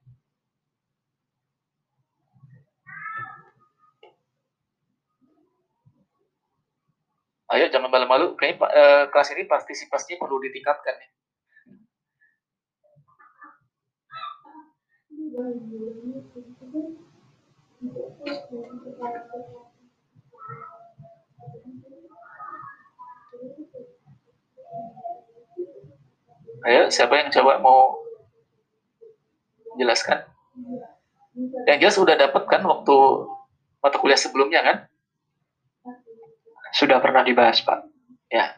S1: Ayo jangan malu-malu, kayaknya eh, kelas ini partisipasinya perlu ditingkatkan ya. Ayo, siapa yang coba mau menjelaskan? Yang jelas sudah dapat kan waktu mata kuliah sebelumnya kan?
S6: Sudah pernah dibahas, Pak.
S1: Ya.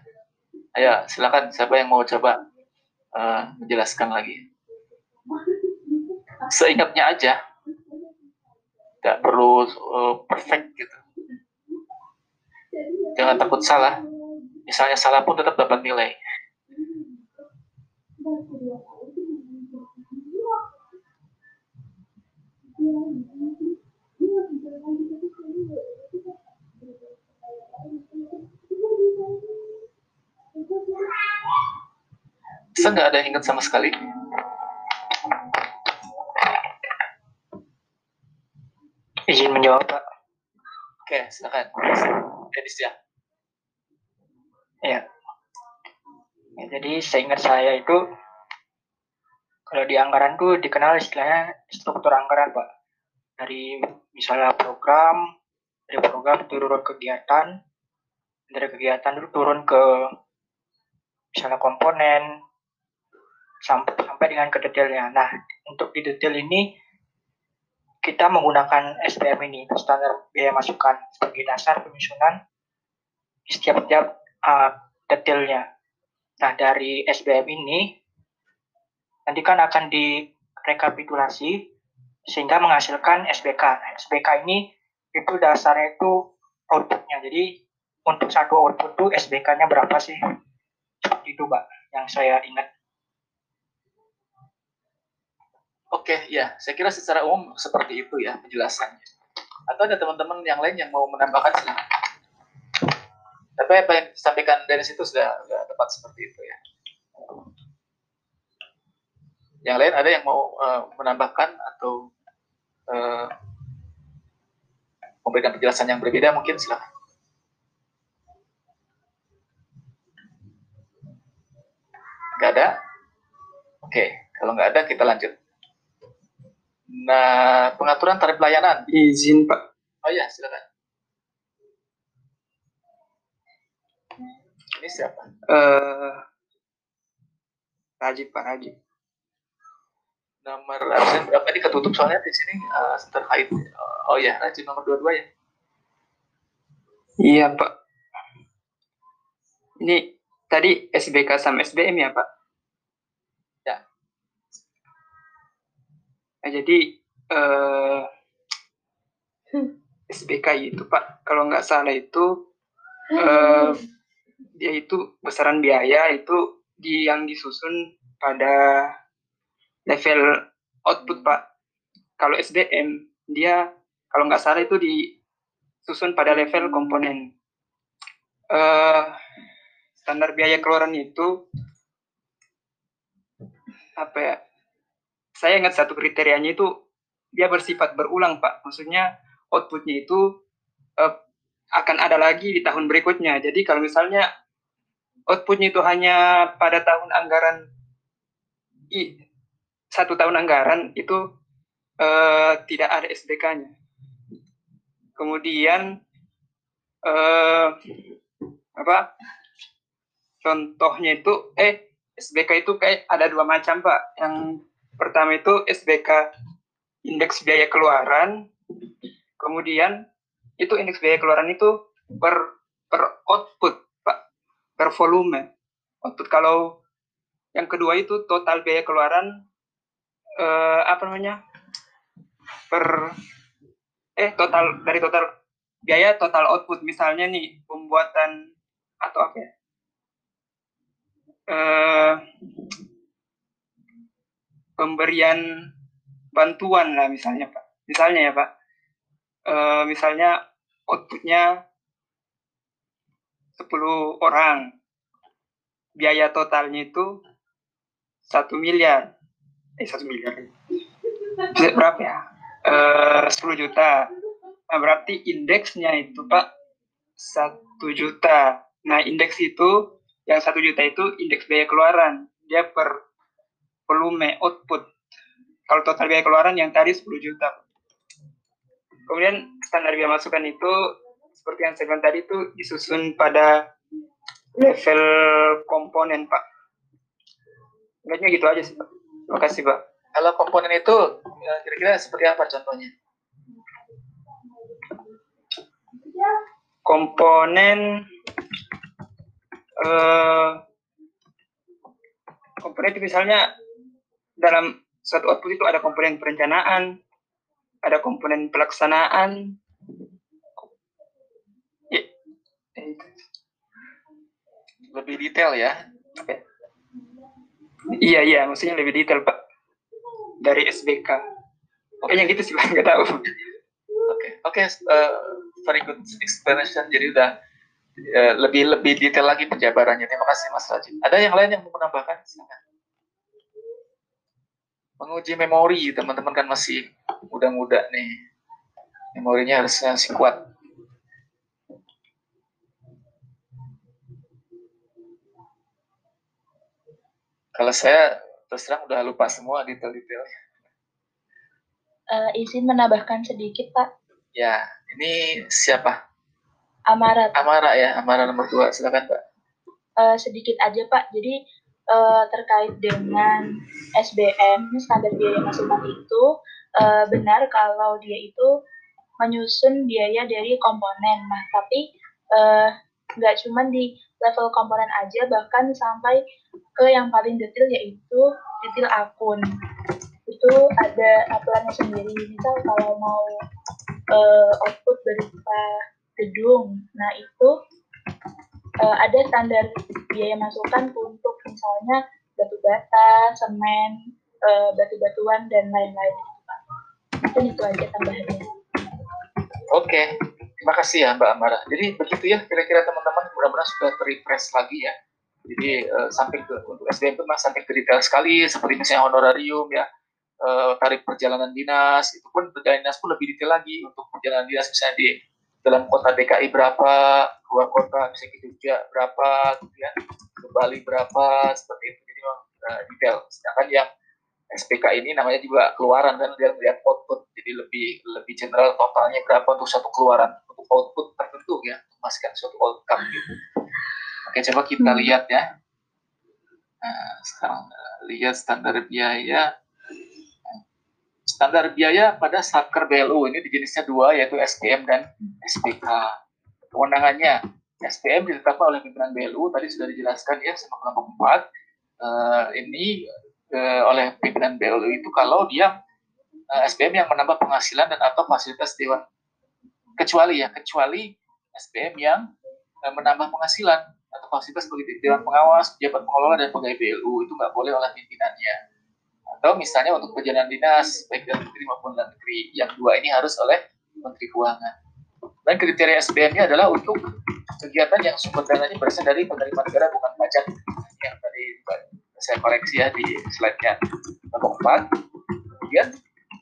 S1: Ayo, silakan siapa yang mau coba uh, menjelaskan lagi. Seingatnya aja. Tidak perlu uh, perfect gitu. Jangan takut salah. Misalnya salah pun tetap dapat nilai. Bisa nggak ada yang ingat sama sekali?
S6: Izin menjawab, Pak.
S1: Oke, silakan. Edis ya.
S6: Ya. Ya. Jadi seingat saya itu kalau di anggaran tuh dikenal istilahnya struktur anggaran, Pak. Dari misalnya program, dari program turun kegiatan, dari kegiatan itu turun ke misalnya komponen sampai sampai dengan ke detailnya. Nah, untuk di detail ini kita menggunakan SPM ini standar biaya masukan sebagai dasar penyusunan setiap-tiap uh, detailnya. Nah, dari SBM ini nanti kan akan direkapitulasi sehingga menghasilkan SBK. Nah, SBK ini itu dasarnya itu outputnya. Jadi untuk satu output itu SBK-nya berapa sih? Seperti itu, Pak, yang saya ingat.
S1: Oke, ya, saya kira secara umum seperti itu ya penjelasannya. Atau ada teman-teman yang lain yang mau menambahkan silakan. Tapi apa yang disampaikan dari situ sudah, sudah tepat seperti itu ya. Yang lain ada yang mau uh, menambahkan atau uh, memberikan penjelasan yang berbeda mungkin silahkan. Nggak ada? Oke, kalau nggak ada kita lanjut. Nah, pengaturan tarif pelayanan.
S7: Izin, Pak.
S1: Oh iya, silakan. Ini siapa?
S7: Eh, Rajib, Pak Rajib.
S1: Nomor absen berapa ini ketutup soalnya di sini uh, terkait. Oh ya, Rajib nomor 22 ya.
S7: Iya, Pak. Ini tadi SBK sama SBM ya, Pak?
S1: Ya.
S7: Nah, jadi eh, SBK itu, Pak, kalau nggak salah itu eh, dia itu besaran biaya itu di yang disusun pada level output Pak. Kalau SDM dia kalau nggak salah itu disusun pada level komponen. Uh, standar biaya keluaran itu apa ya? Saya ingat satu kriterianya itu dia bersifat berulang Pak. Maksudnya outputnya itu uh, akan ada lagi di tahun berikutnya. Jadi kalau misalnya outputnya itu hanya pada tahun anggaran i, satu tahun anggaran itu uh, tidak ada SBK-nya. Kemudian uh, apa? Contohnya itu eh SBK itu kayak ada dua macam pak. Yang pertama itu SBK indeks biaya keluaran. Kemudian itu indeks biaya keluaran itu per per output per volume. Output kalau yang kedua itu total biaya keluaran eh, apa namanya? Per eh total dari total biaya total output. Misalnya nih pembuatan atau apa ya? Eh, pemberian bantuan lah misalnya pak. Misalnya ya pak. Uh, misalnya outputnya 10 orang. Biaya totalnya itu satu miliar. Eh satu miliar. Berapa ya? Eh, 10 juta. Nah, berarti indeksnya itu pak satu juta. Nah indeks itu yang satu juta itu indeks biaya keluaran. Dia per volume output. Kalau total biaya keluaran yang tadi 10 juta Kemudian standar biaya masukan itu seperti yang saya bilang tadi itu disusun pada level komponen Pak. Kayaknya gitu aja sih Pak. Terima kasih Pak.
S1: Kalau komponen itu ya, kira-kira seperti apa contohnya?
S7: Komponen eh, komponen itu misalnya dalam suatu output itu ada komponen perencanaan, ada komponen pelaksanaan.
S1: Ya. Lebih detail ya.
S7: Iya iya, maksudnya lebih detail pak dari SBK. Kayaknya gitu sih pak, nggak tahu.
S1: Oke okay. oke, okay. uh, very good explanation. Jadi udah uh, lebih lebih detail lagi penjabarannya. Terima kasih Mas Rajin. Ada yang lain yang mau menambahkan? Silakan. Menguji memori, teman-teman kan masih muda-muda nih. Memorinya harusnya masih kuat. Kalau saya terus terang udah lupa semua detail-detailnya.
S8: Uh, izin menambahkan sedikit, Pak.
S1: Ya, ini siapa?
S8: Amara.
S1: Amara ya, Amara nomor dua. Silakan, Pak.
S8: Uh, sedikit aja, Pak. Jadi uh, terkait dengan SBM, standar biaya masukan itu uh, benar kalau dia itu menyusun biaya dari komponen. Nah, tapi nggak cuma di level komponen aja, bahkan sampai ke yang paling detail yaitu detail akun. Itu ada aturannya sendiri. Misal kalau mau uh, output berupa gedung, nah itu uh, ada standar biaya masukan untuk misalnya batu bata, semen, uh, batu-batuan dan lain-lain. Mungkin itu aja tambahannya.
S1: Oke, terima kasih ya Mbak Amara. Jadi begitu ya kira-kira teman-teman mudah-mudahan sudah terrefresh lagi ya Jadi uh, sampai ke untuk SDM itu mas sampai ke detail sekali seperti misalnya honorarium ya, uh, tarif perjalanan dinas itu pun perjalanan dinas pun lebih detail lagi untuk perjalanan dinas misalnya di dalam kota DKI berapa, luar kota misalnya ke Jogja berapa, gitu ya, ke Bali berapa seperti itu. Jadi uh, detail. Sedangkan yang SPK ini namanya juga keluaran kan dia melihat output jadi lebih lebih general totalnya berapa untuk satu keluaran untuk output tertentu ya memastikan suatu outcome gitu. Oke, coba kita hmm. lihat ya. Nah, sekarang eh, lihat standar biaya. Standar biaya pada Satker BLU ini di jenisnya dua, yaitu SPM dan SPK. Kewenangannya, SPM ditetapkan oleh pimpinan BLU, tadi sudah dijelaskan ya sama kelompok 4. Uh, ini oleh pimpinan BLU itu kalau dia uh, SPM yang menambah penghasilan dan atau fasilitas dewan kecuali ya kecuali SPM yang uh, menambah penghasilan atau fasilitas sebagai dewan pengawas, pejabat pengelola dan pegawai BLU itu nggak boleh oleh pimpinannya. Atau misalnya untuk perjalanan dinas baik dalam negeri maupun luar negeri, yang dua ini harus oleh Menteri Keuangan. Dan kriteria SBM-nya adalah untuk kegiatan yang sumber dananya berasal dari penerimaan negara bukan pajak saya koreksi ya di slide-nya nomor 4. Kemudian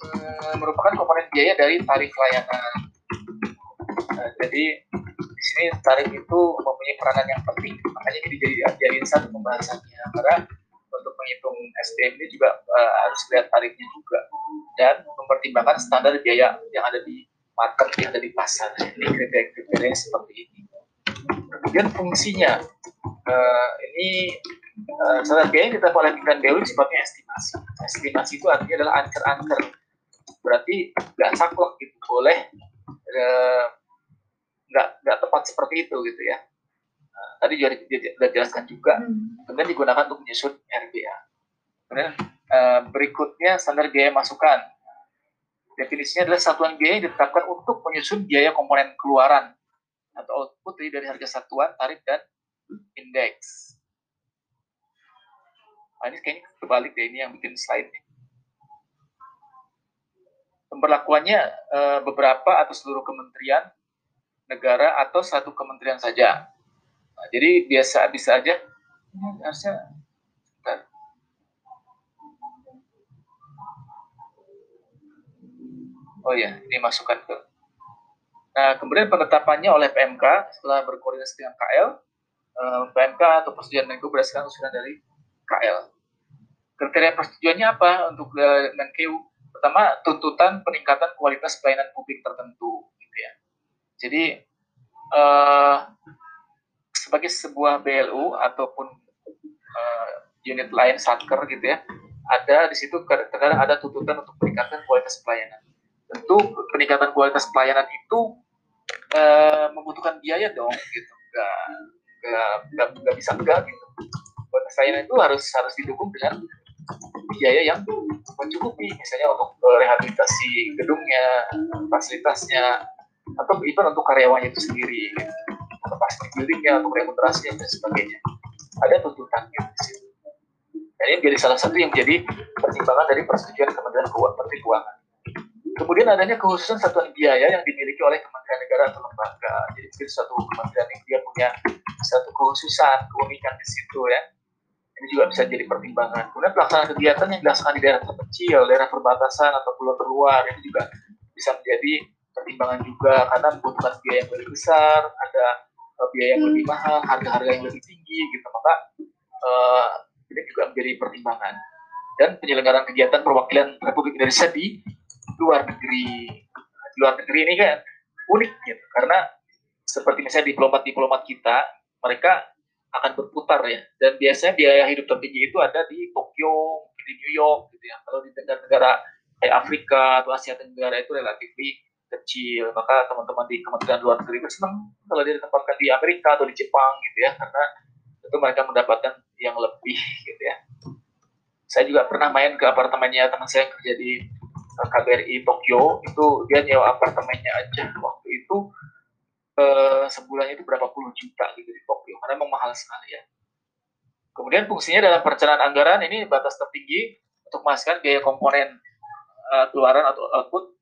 S1: eh, merupakan komponen biaya dari tarif layanan. Nah, jadi sini tarif itu mempunyai peranan yang penting. Makanya ini jadi jadiin satu pembahasannya. Karena untuk menghitung SDM ini juga uh, harus lihat tarifnya juga. Dan mempertimbangkan standar biaya yang ada di market yang ada di pasar. Ini kriteria-kriteria seperti ini. Kemudian fungsinya uh, ini uh, standar biaya yang kita pimpinan BU sifatnya estimasi estimasi itu artinya adalah anker-anker berarti nggak saklek gitu boleh uh, nggak nggak tepat seperti itu gitu ya. Nah, tadi juga sudah jelaskan juga, hmm. kemudian digunakan untuk menyusun RBA. Kemudian uh, berikutnya standar biaya masukan. Definisinya adalah satuan biaya yang ditetapkan untuk menyusun biaya komponen keluaran atau output dari harga satuan, tarif, dan indeks. Nah, ini kayaknya kebalik deh, ini yang bikin slide. Pemberlakuannya uh, beberapa atau seluruh kementerian negara atau satu kementerian saja. Nah, jadi biasa bisa aja Oh ya, ini masukkan ke. Nah, kemudian penetapannya oleh PMK setelah berkoordinasi dengan KL, eh, PMK atau persetujuan Menko berdasarkan usulan dari KL. Kriteria persetujuannya apa untuk eh, Menkeu? Pertama, tuntutan peningkatan kualitas pelayanan publik tertentu, gitu ya. Jadi uh, sebagai sebuah BLU ataupun uh, unit lain satker gitu ya, ada di situ terkadang ada tuntutan untuk peningkatan kualitas pelayanan. Tentu peningkatan kualitas pelayanan itu uh, membutuhkan biaya dong, gitu. Gak, gak, gak, gak bisa enggak gitu. Pelayanan itu harus harus didukung dengan biaya yang mencukupi, misalnya untuk rehabilitasi gedungnya, fasilitasnya, atau even untuk karyawannya itu sendiri gitu. atau pasti buildingnya untuk remunerasi dan sebagainya. Ada tuntutannya di situ. Dan ini menjadi salah satu yang menjadi pertimbangan dari persetujuan Kementerian Keuangan kemudian adanya khususan satuan biaya yang dimiliki oleh Kementerian Negara atau lembaga. Jadi suatu kementerian yang dia punya satu kekhususan keunikan di situ ya ini juga bisa jadi pertimbangan. Kemudian pelaksanaan kegiatan yang dilaksanakan di daerah terpencil, daerah perbatasan atau pulau terluar ini juga bisa menjadi pertimbangan juga. Karena membutuhkan biaya yang lebih besar, ada uh, biaya yang lebih mahal, harga-harga yang lebih tinggi gitu. Maka uh, ini juga menjadi pertimbangan. Dan penyelenggaraan kegiatan perwakilan Republik Indonesia di luar negeri. Di luar negeri ini kan unik gitu. Karena seperti misalnya diplomat-diplomat kita mereka akan berputar ya. Dan biasanya biaya hidup tertinggi itu ada di Tokyo di New York gitu ya. Kalau di negara-negara kayak Afrika atau Asia Tenggara itu relatif kecil. Maka teman-teman di Kementerian Luar Negeri senang kalau dia ditempatkan di Amerika atau di Jepang gitu ya. Karena itu mereka mendapatkan yang lebih gitu ya. Saya juga pernah main ke apartemennya teman saya yang kerja di KBRI Tokyo. Itu dia nyewa apartemennya aja. Waktu itu eh, sebulan itu berapa puluh juta gitu di Tokyo karena memang mahal sekali ya kemudian fungsinya dalam perencanaan anggaran ini batas tertinggi untuk memastikan biaya komponen uh, keluaran atau output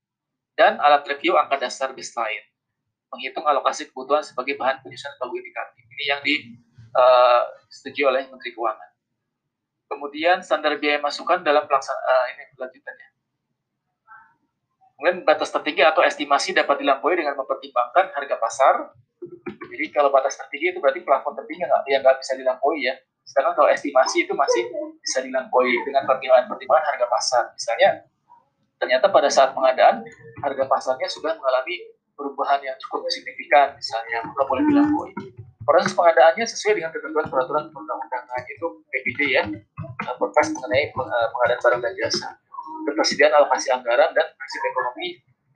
S1: dan alat review angka dasar baseline. Menghitung alokasi kebutuhan sebagai bahan penyusunan pagu indikatif. Ini yang di uh, disetujui oleh Menteri Keuangan. Kemudian standar biaya masukan dalam pelaksanaan uh, ini lanjutannya. Kemudian batas tertinggi atau estimasi dapat dilampaui dengan mempertimbangkan harga pasar. Jadi kalau batas tertinggi itu berarti plafon tertinggi yang nggak bisa dilampaui ya. Sedangkan kalau estimasi itu masih bisa dilampaui dengan pertimbangan-pertimbangan harga pasar. Misalnya ternyata pada saat pengadaan harga pasarnya sudah mengalami perubahan yang cukup signifikan misalnya maka boleh dilampaui proses pengadaannya sesuai dengan ketentuan peraturan perundang-undangan itu PPD ya Perpres mengenai eh, pengadaan barang dan jasa ketersediaan alokasi anggaran dan prinsip ekonomi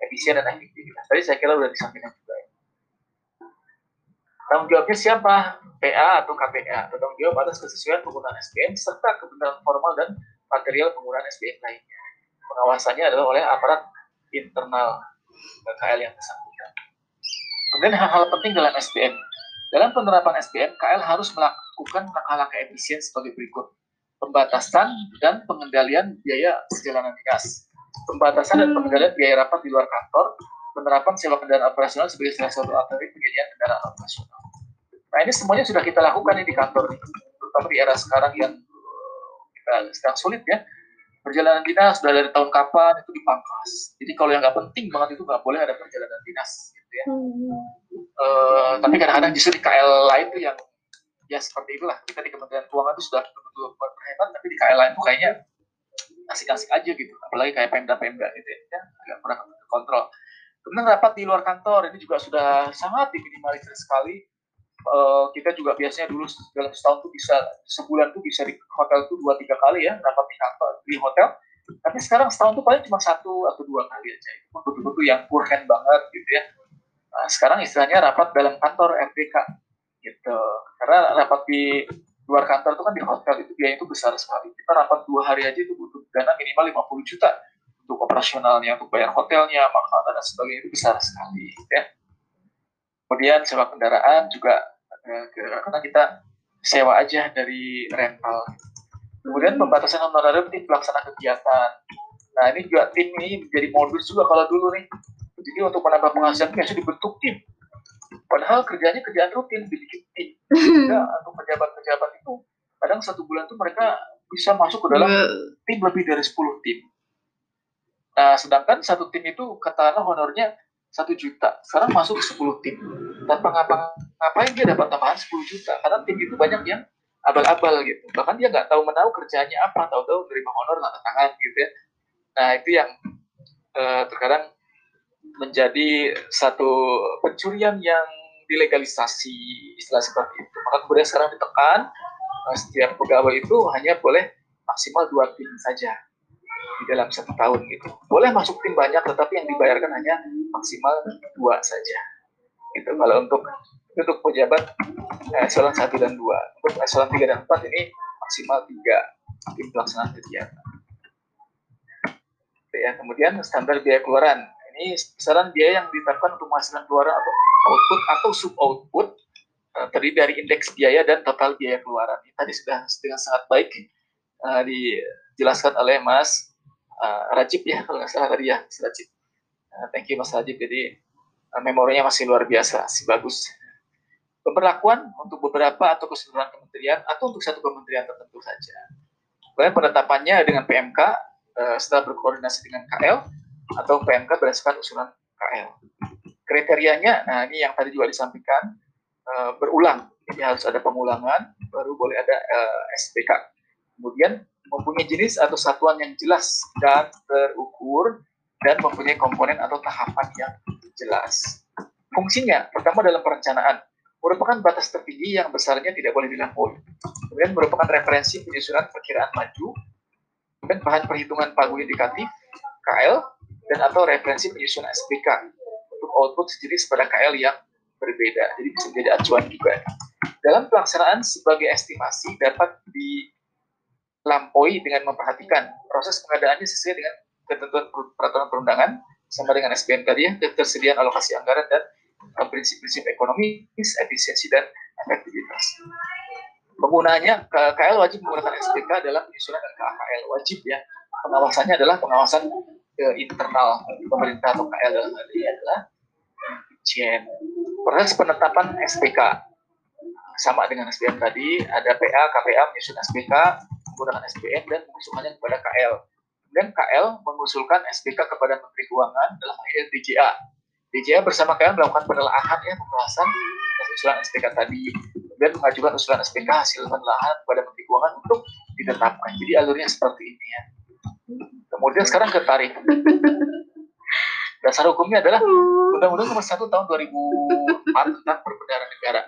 S1: efisien dan efektivitas tadi saya kira sudah disampaikan juga ya. Tanggung jawabnya siapa PA atau KPA tanggung jawab atas kesesuaian penggunaan SPM serta kebenaran formal dan material penggunaan SPM lainnya pengawasannya adalah oleh aparat internal KL yang bersangkutan. Kemudian hal-hal penting dalam SPM. Dalam penerapan SPM, KL harus melakukan langkah-langkah efisien sebagai berikut. Pembatasan dan pengendalian biaya perjalanan dinas. Pembatasan dan pengendalian biaya rapat di luar kantor. Penerapan sewa kendaraan operasional sebagai salah satu alternatif penyediaan kendaraan operasional. Nah ini semuanya sudah kita lakukan di kantor, terutama di era sekarang yang kita sedang sulit ya perjalanan dinas sudah dari tahun kapan itu dipangkas. Jadi kalau yang nggak penting banget itu nggak boleh ada perjalanan dinas, gitu ya. Uh, tapi kadang-kadang justru di KL lain tuh yang ya seperti itulah. Kita di Kementerian Keuangan itu sudah betul-betul berhemat, tapi di KL lain tuh kayaknya asik-asik aja gitu. Apalagi kayak Pemda-Pemda gitu ya, ya kurang kontrol. Kemudian rapat di luar kantor. Ini juga sudah sangat diminimalisir sekali. Uh, kita juga biasanya dulu dalam setahun tuh bisa sebulan tuh bisa di hotel tuh dua tiga kali ya rapat di kantor di hotel. Tapi sekarang setahun tuh paling cuma satu atau dua kali aja. Itu betul-betul yang hand banget gitu ya. Nah, sekarang istilahnya rapat dalam kantor RPK gitu. Karena rapat di luar kantor itu kan di hotel itu biaya itu besar sekali. Kita rapat dua hari aja itu butuh dana minimal 50 juta untuk operasionalnya untuk bayar hotelnya makanan dan sebagainya itu besar sekali ya kemudian sewa kendaraan juga karena kita sewa aja dari rental. Kemudian pembatasan honorer tim pelaksana kegiatan. Nah ini juga tim ini menjadi modus juga kalau dulu nih. Jadi untuk menambah penghasilan biasa dibentuk tim. Padahal kerjanya kerjaan rutin dibikin tim. Sehingga untuk pejabat-pejabat itu kadang satu bulan tuh mereka bisa masuk ke dalam tim lebih dari 10 tim. Nah, sedangkan satu tim itu katakanlah honornya satu juta. Sekarang masuk ke 10 tim. Tanpa ngapa-ngapain dia dapat tambahan 10 juta? Karena tim itu banyak yang abal-abal gitu. Bahkan dia nggak tahu menahu kerjanya apa. Tahu-tahu menerima honor tanda tangan gitu ya. Nah itu yang uh, terkadang menjadi satu pencurian yang dilegalisasi istilah seperti itu. Maka kemudian sekarang ditekan uh, setiap pegawai itu hanya boleh maksimal dua tim saja di dalam satu tahun gitu. Boleh masuk tim banyak, tetapi yang dibayarkan hanya maksimal dua saja. Itu kalau untuk untuk pejabat eh, eselon satu dan dua. Untuk eselon tiga dan empat ini maksimal tiga tim pelaksanaan kegiatan. Oke, ya, kemudian standar biaya keluaran. Ini besaran biaya yang ditetapkan untuk penghasilan keluaran atau output atau sub output eh, terdiri dari indeks biaya dan total biaya keluaran. Ini tadi sudah dengan sangat baik uh, dijelaskan oleh Mas uh, Rajib ya kalau nggak salah tadi ya Mas Rajib. Uh, thank you Mas Rajib. Jadi uh, memorinya masih luar biasa, masih bagus. Pemberlakuan untuk beberapa atau keseluruhan kementerian atau untuk satu kementerian tertentu saja. Kemudian penetapannya dengan PMK uh, setelah berkoordinasi dengan KL atau PMK berdasarkan usulan KL. Kriterianya, nah ini yang tadi juga disampaikan, uh, berulang. Jadi harus ada pengulangan, baru boleh ada uh, SPK. Kemudian mempunyai jenis atau satuan yang jelas dan terukur dan mempunyai komponen atau tahapan yang jelas. Fungsinya, pertama dalam perencanaan, merupakan batas tertinggi yang besarnya tidak boleh dilampaui. Kemudian merupakan referensi penyusunan perkiraan maju, dan bahan perhitungan pagu indikatif, KL, dan atau referensi penyusunan SPK untuk output sejenis pada KL yang berbeda. Jadi bisa menjadi acuan juga. Dalam pelaksanaan sebagai estimasi dapat di lampaui dengan memperhatikan proses pengadaannya sesuai dengan ketentuan peraturan perundangan sama dengan SPN tadi ya ketersediaan alokasi anggaran dan uh, prinsip-prinsip ekonomi, efisiensi dan efektivitas. Penggunaannya KL wajib menggunakan SPK dalam penyusunan KKL wajib ya. Pengawasannya adalah pengawasan ke internal pemerintah atau KL dalam hal ini adalah Jen. Proses penetapan SPK sama dengan SBM tadi, ada PA, KPA menyusun SPK menggunakan SBM dan mengusulkannya kepada KL. Kemudian KL mengusulkan SPK kepada Menteri Keuangan dalam hal ini DJA. DJA bersama KL melakukan penelaahan ya pembahasan atas usulan SPK tadi, kemudian mengajukan usulan SPK hasil penelaahan kepada Menteri Keuangan untuk ditetapkan. Jadi alurnya seperti ini ya. Kemudian sekarang ke tarif. Dasar hukumnya adalah Undang-Undang Nomor 1 Tahun 2004 tentang Perbendaharaan Negara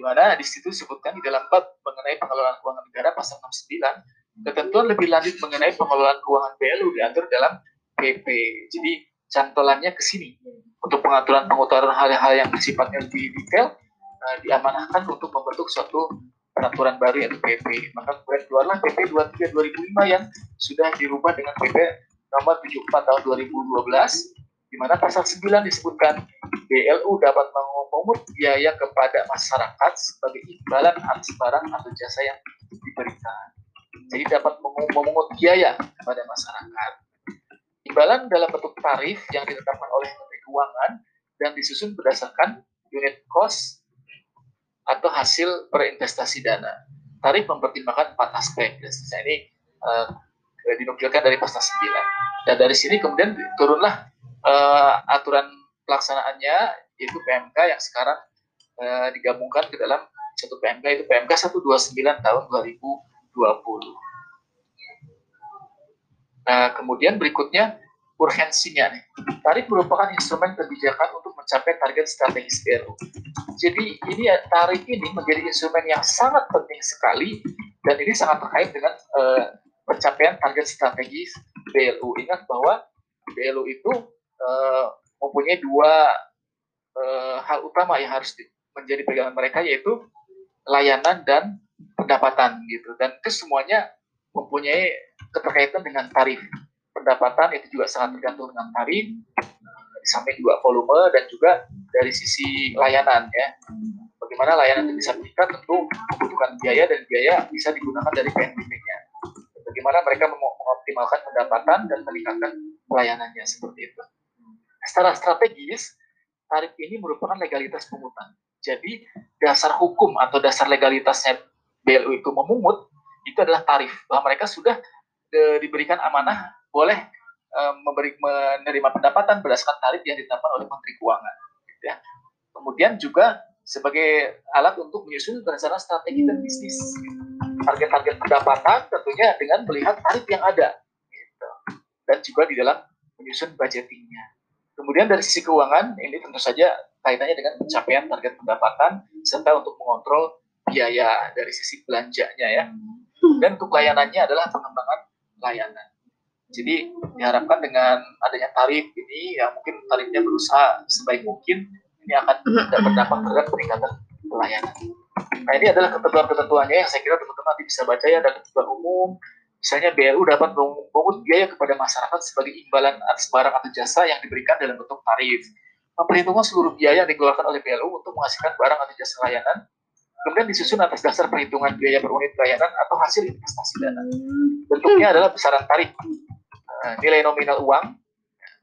S1: di mana di situ disebutkan di dalam bab mengenai pengelolaan keuangan negara pasal 69 ketentuan lebih lanjut mengenai pengelolaan keuangan BLU diatur dalam PP. Jadi cantolannya ke sini untuk pengaturan pengutaran hal-hal yang sifatnya lebih detail uh, diamanahkan untuk membentuk suatu peraturan baru yaitu PP. Maka kemudian keluarlah PP 23 2005 yang sudah dirubah dengan PP nomor 74 tahun 2012 di mana pasal 9 disebutkan BLU dapat memungut biaya kepada masyarakat sebagai imbalan atas barang atau jasa yang diberikan. Jadi dapat memungut biaya kepada masyarakat. Imbalan dalam bentuk tarif yang ditetapkan oleh Menteri Keuangan dan disusun berdasarkan unit cost atau hasil berinvestasi dana. Tarif mempertimbangkan empat aspek. Dan ini uh, dinukilkan dari pasal 9. Dan dari sini kemudian turunlah uh, aturan pelaksanaannya yaitu PMK yang sekarang uh, digabungkan ke dalam satu PMK itu PMK 129 tahun 2020. Nah, kemudian berikutnya urgensinya nih. Tarif merupakan instrumen kebijakan untuk mencapai target strategis BLU. Jadi ini tarif ini menjadi instrumen yang sangat penting sekali dan ini sangat terkait dengan uh, pencapaian target strategis BLU. Ingat bahwa BLU itu uh, mempunyai dua uh, hal utama yang harus menjadi pegangan mereka yaitu layanan dan pendapatan gitu. Dan itu semuanya mempunyai keterkaitan dengan tarif. Pendapatan itu juga sangat tergantung dengan tarif sampai juga volume dan juga dari sisi layanan ya. Bagaimana layanan itu bisa meningkat tentu membutuhkan biaya dan biaya bisa digunakan dari PNBP-nya bagaimana mereka mengoptimalkan pendapatan dan meningkatkan pelayanannya seperti itu secara strategis tarif ini merupakan legalitas pungutan. Jadi dasar hukum atau dasar legalitasnya BLU itu memungut itu adalah tarif bahwa mereka sudah e, diberikan amanah boleh e, memberi menerima pendapatan berdasarkan tarif yang ditetapkan oleh Menteri Keuangan. Gitu ya. Kemudian juga sebagai alat untuk menyusun rencana strategi dan bisnis. Target-target pendapatan tentunya dengan melihat tarif yang ada. Gitu. Dan juga di dalam menyusun budgetingnya. Kemudian dari sisi keuangan, ini tentu saja kaitannya dengan pencapaian target pendapatan serta untuk mengontrol biaya dari sisi belanjanya ya. Dan untuk layanannya adalah pengembangan layanan. Jadi diharapkan dengan adanya tarif ini ya mungkin tarifnya berusaha sebaik mungkin ini akan tidak berdampak terhadap peningkatan pelayanan. Nah ini adalah ketentuan-ketentuannya yang saya kira teman-teman nanti bisa baca ya ada ketentuan umum, Misalnya BLU dapat memungut biaya kepada masyarakat sebagai imbalan atas barang atau jasa yang diberikan dalam bentuk tarif. Memperhitungkan seluruh biaya yang dikeluarkan oleh BLU untuk menghasilkan barang atau jasa layanan, kemudian disusun atas dasar perhitungan biaya per unit layanan atau hasil investasi dana. Bentuknya adalah besaran tarif, eh, nilai nominal uang,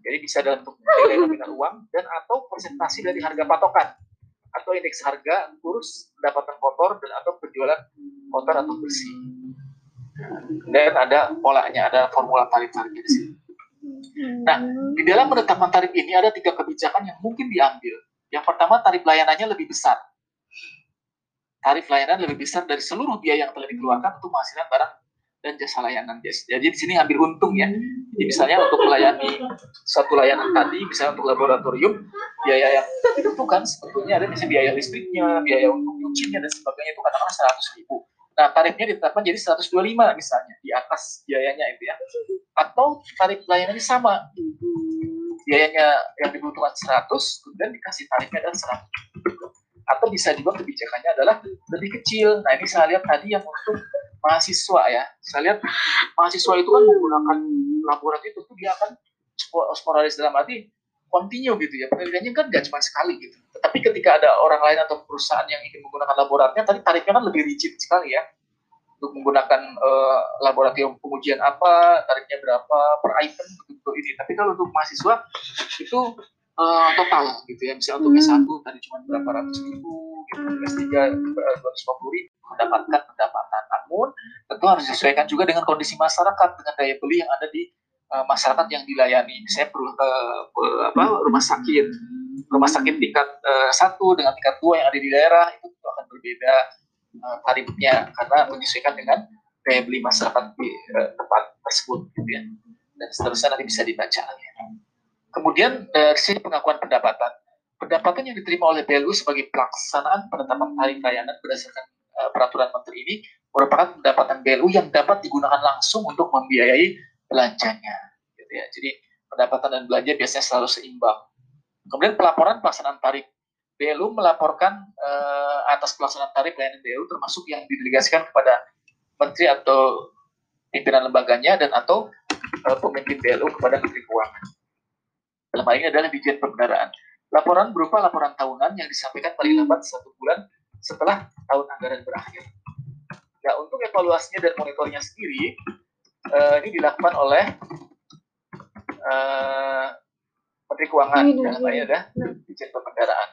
S1: jadi bisa dalam bentuk nilai nominal uang, dan atau presentasi dari harga patokan atau indeks harga kurs pendapatan kotor dan atau penjualan kotor atau bersih dan ada polanya, ada formula tarif-tarif di sini. Nah, di dalam penetapan tarif ini ada tiga kebijakan yang mungkin diambil. Yang pertama, tarif layanannya lebih besar. Tarif layanan lebih besar dari seluruh biaya yang telah dikeluarkan untuk menghasilkan barang dan jasa layanan. Jadi di sini ambil untung ya. Jadi misalnya untuk melayani satu layanan tadi, misalnya untuk laboratorium, biaya yang ditentukan sebetulnya ada misalnya biaya listriknya, biaya untuk nyucinya dan sebagainya itu katakanlah seratus ribu Nah, tarifnya ditetapkan jadi 125 misalnya di atas biayanya itu ya. Atau tarif layanannya sama. Biayanya yang dibutuhkan 100, kemudian dikasih tarifnya adalah 100. Atau bisa juga kebijakannya adalah lebih kecil. Nah, ini saya lihat tadi yang untuk mahasiswa ya. Saya lihat mahasiswa itu kan menggunakan laboratorium itu dia akan sporadis dalam arti continue gitu ya. Penelitiannya kan gak cuma sekali gitu. Tetapi ketika ada orang lain atau perusahaan yang ingin menggunakan laboratoriumnya tadi tarifnya kan lebih rigid sekali ya. Untuk menggunakan uh, laboratorium pengujian apa tarifnya berapa per item untuk ini. Tapi kalau untuk mahasiswa itu uh, total gitu ya. Misalnya untuk S1 tadi cuma berapa ratus ribu gitu. S3 dua ratus ribu. Mendapatkan pendapatan. Namun tentu harus disesuaikan juga dengan kondisi masyarakat dengan daya beli yang ada di uh, masyarakat yang dilayani. Misalnya perlu uh, apa rumah sakit. Rumah sakit tingkat uh, satu dengan tingkat dua yang ada di daerah itu akan berbeda uh, tarifnya. Karena menyesuaikan dengan daya beli masyarakat di uh, tempat tersebut gitu ya. Dan seterusnya nanti bisa dibaca. Ya. Kemudian dari sisi pengakuan pendapatan, pendapatan yang diterima oleh BLU sebagai pelaksanaan penetapan tarif layanan berdasarkan uh, peraturan menteri ini merupakan pendapatan BLU yang dapat digunakan langsung untuk membiayai belanjanya. Gitu ya. Jadi pendapatan dan belanja biasanya selalu seimbang. Kemudian pelaporan pelaksanaan tarif BLU melaporkan uh, atas pelaksanaan tarif layanan BLU termasuk yang didelegasikan kepada menteri atau pimpinan lembaganya dan atau uh, pemimpin BLU kepada Menteri Keuangan. Dalam hal ini adalah Dijen Pembendaraan. Laporan berupa laporan tahunan yang disampaikan paling lambat satu bulan setelah tahun anggaran berakhir. Nah, untuk evaluasinya dan monitoringnya sendiri, uh, ini dilakukan oleh uh, Menteri Keuangan dalam hal ini. adalah Dijen Pembendaraan.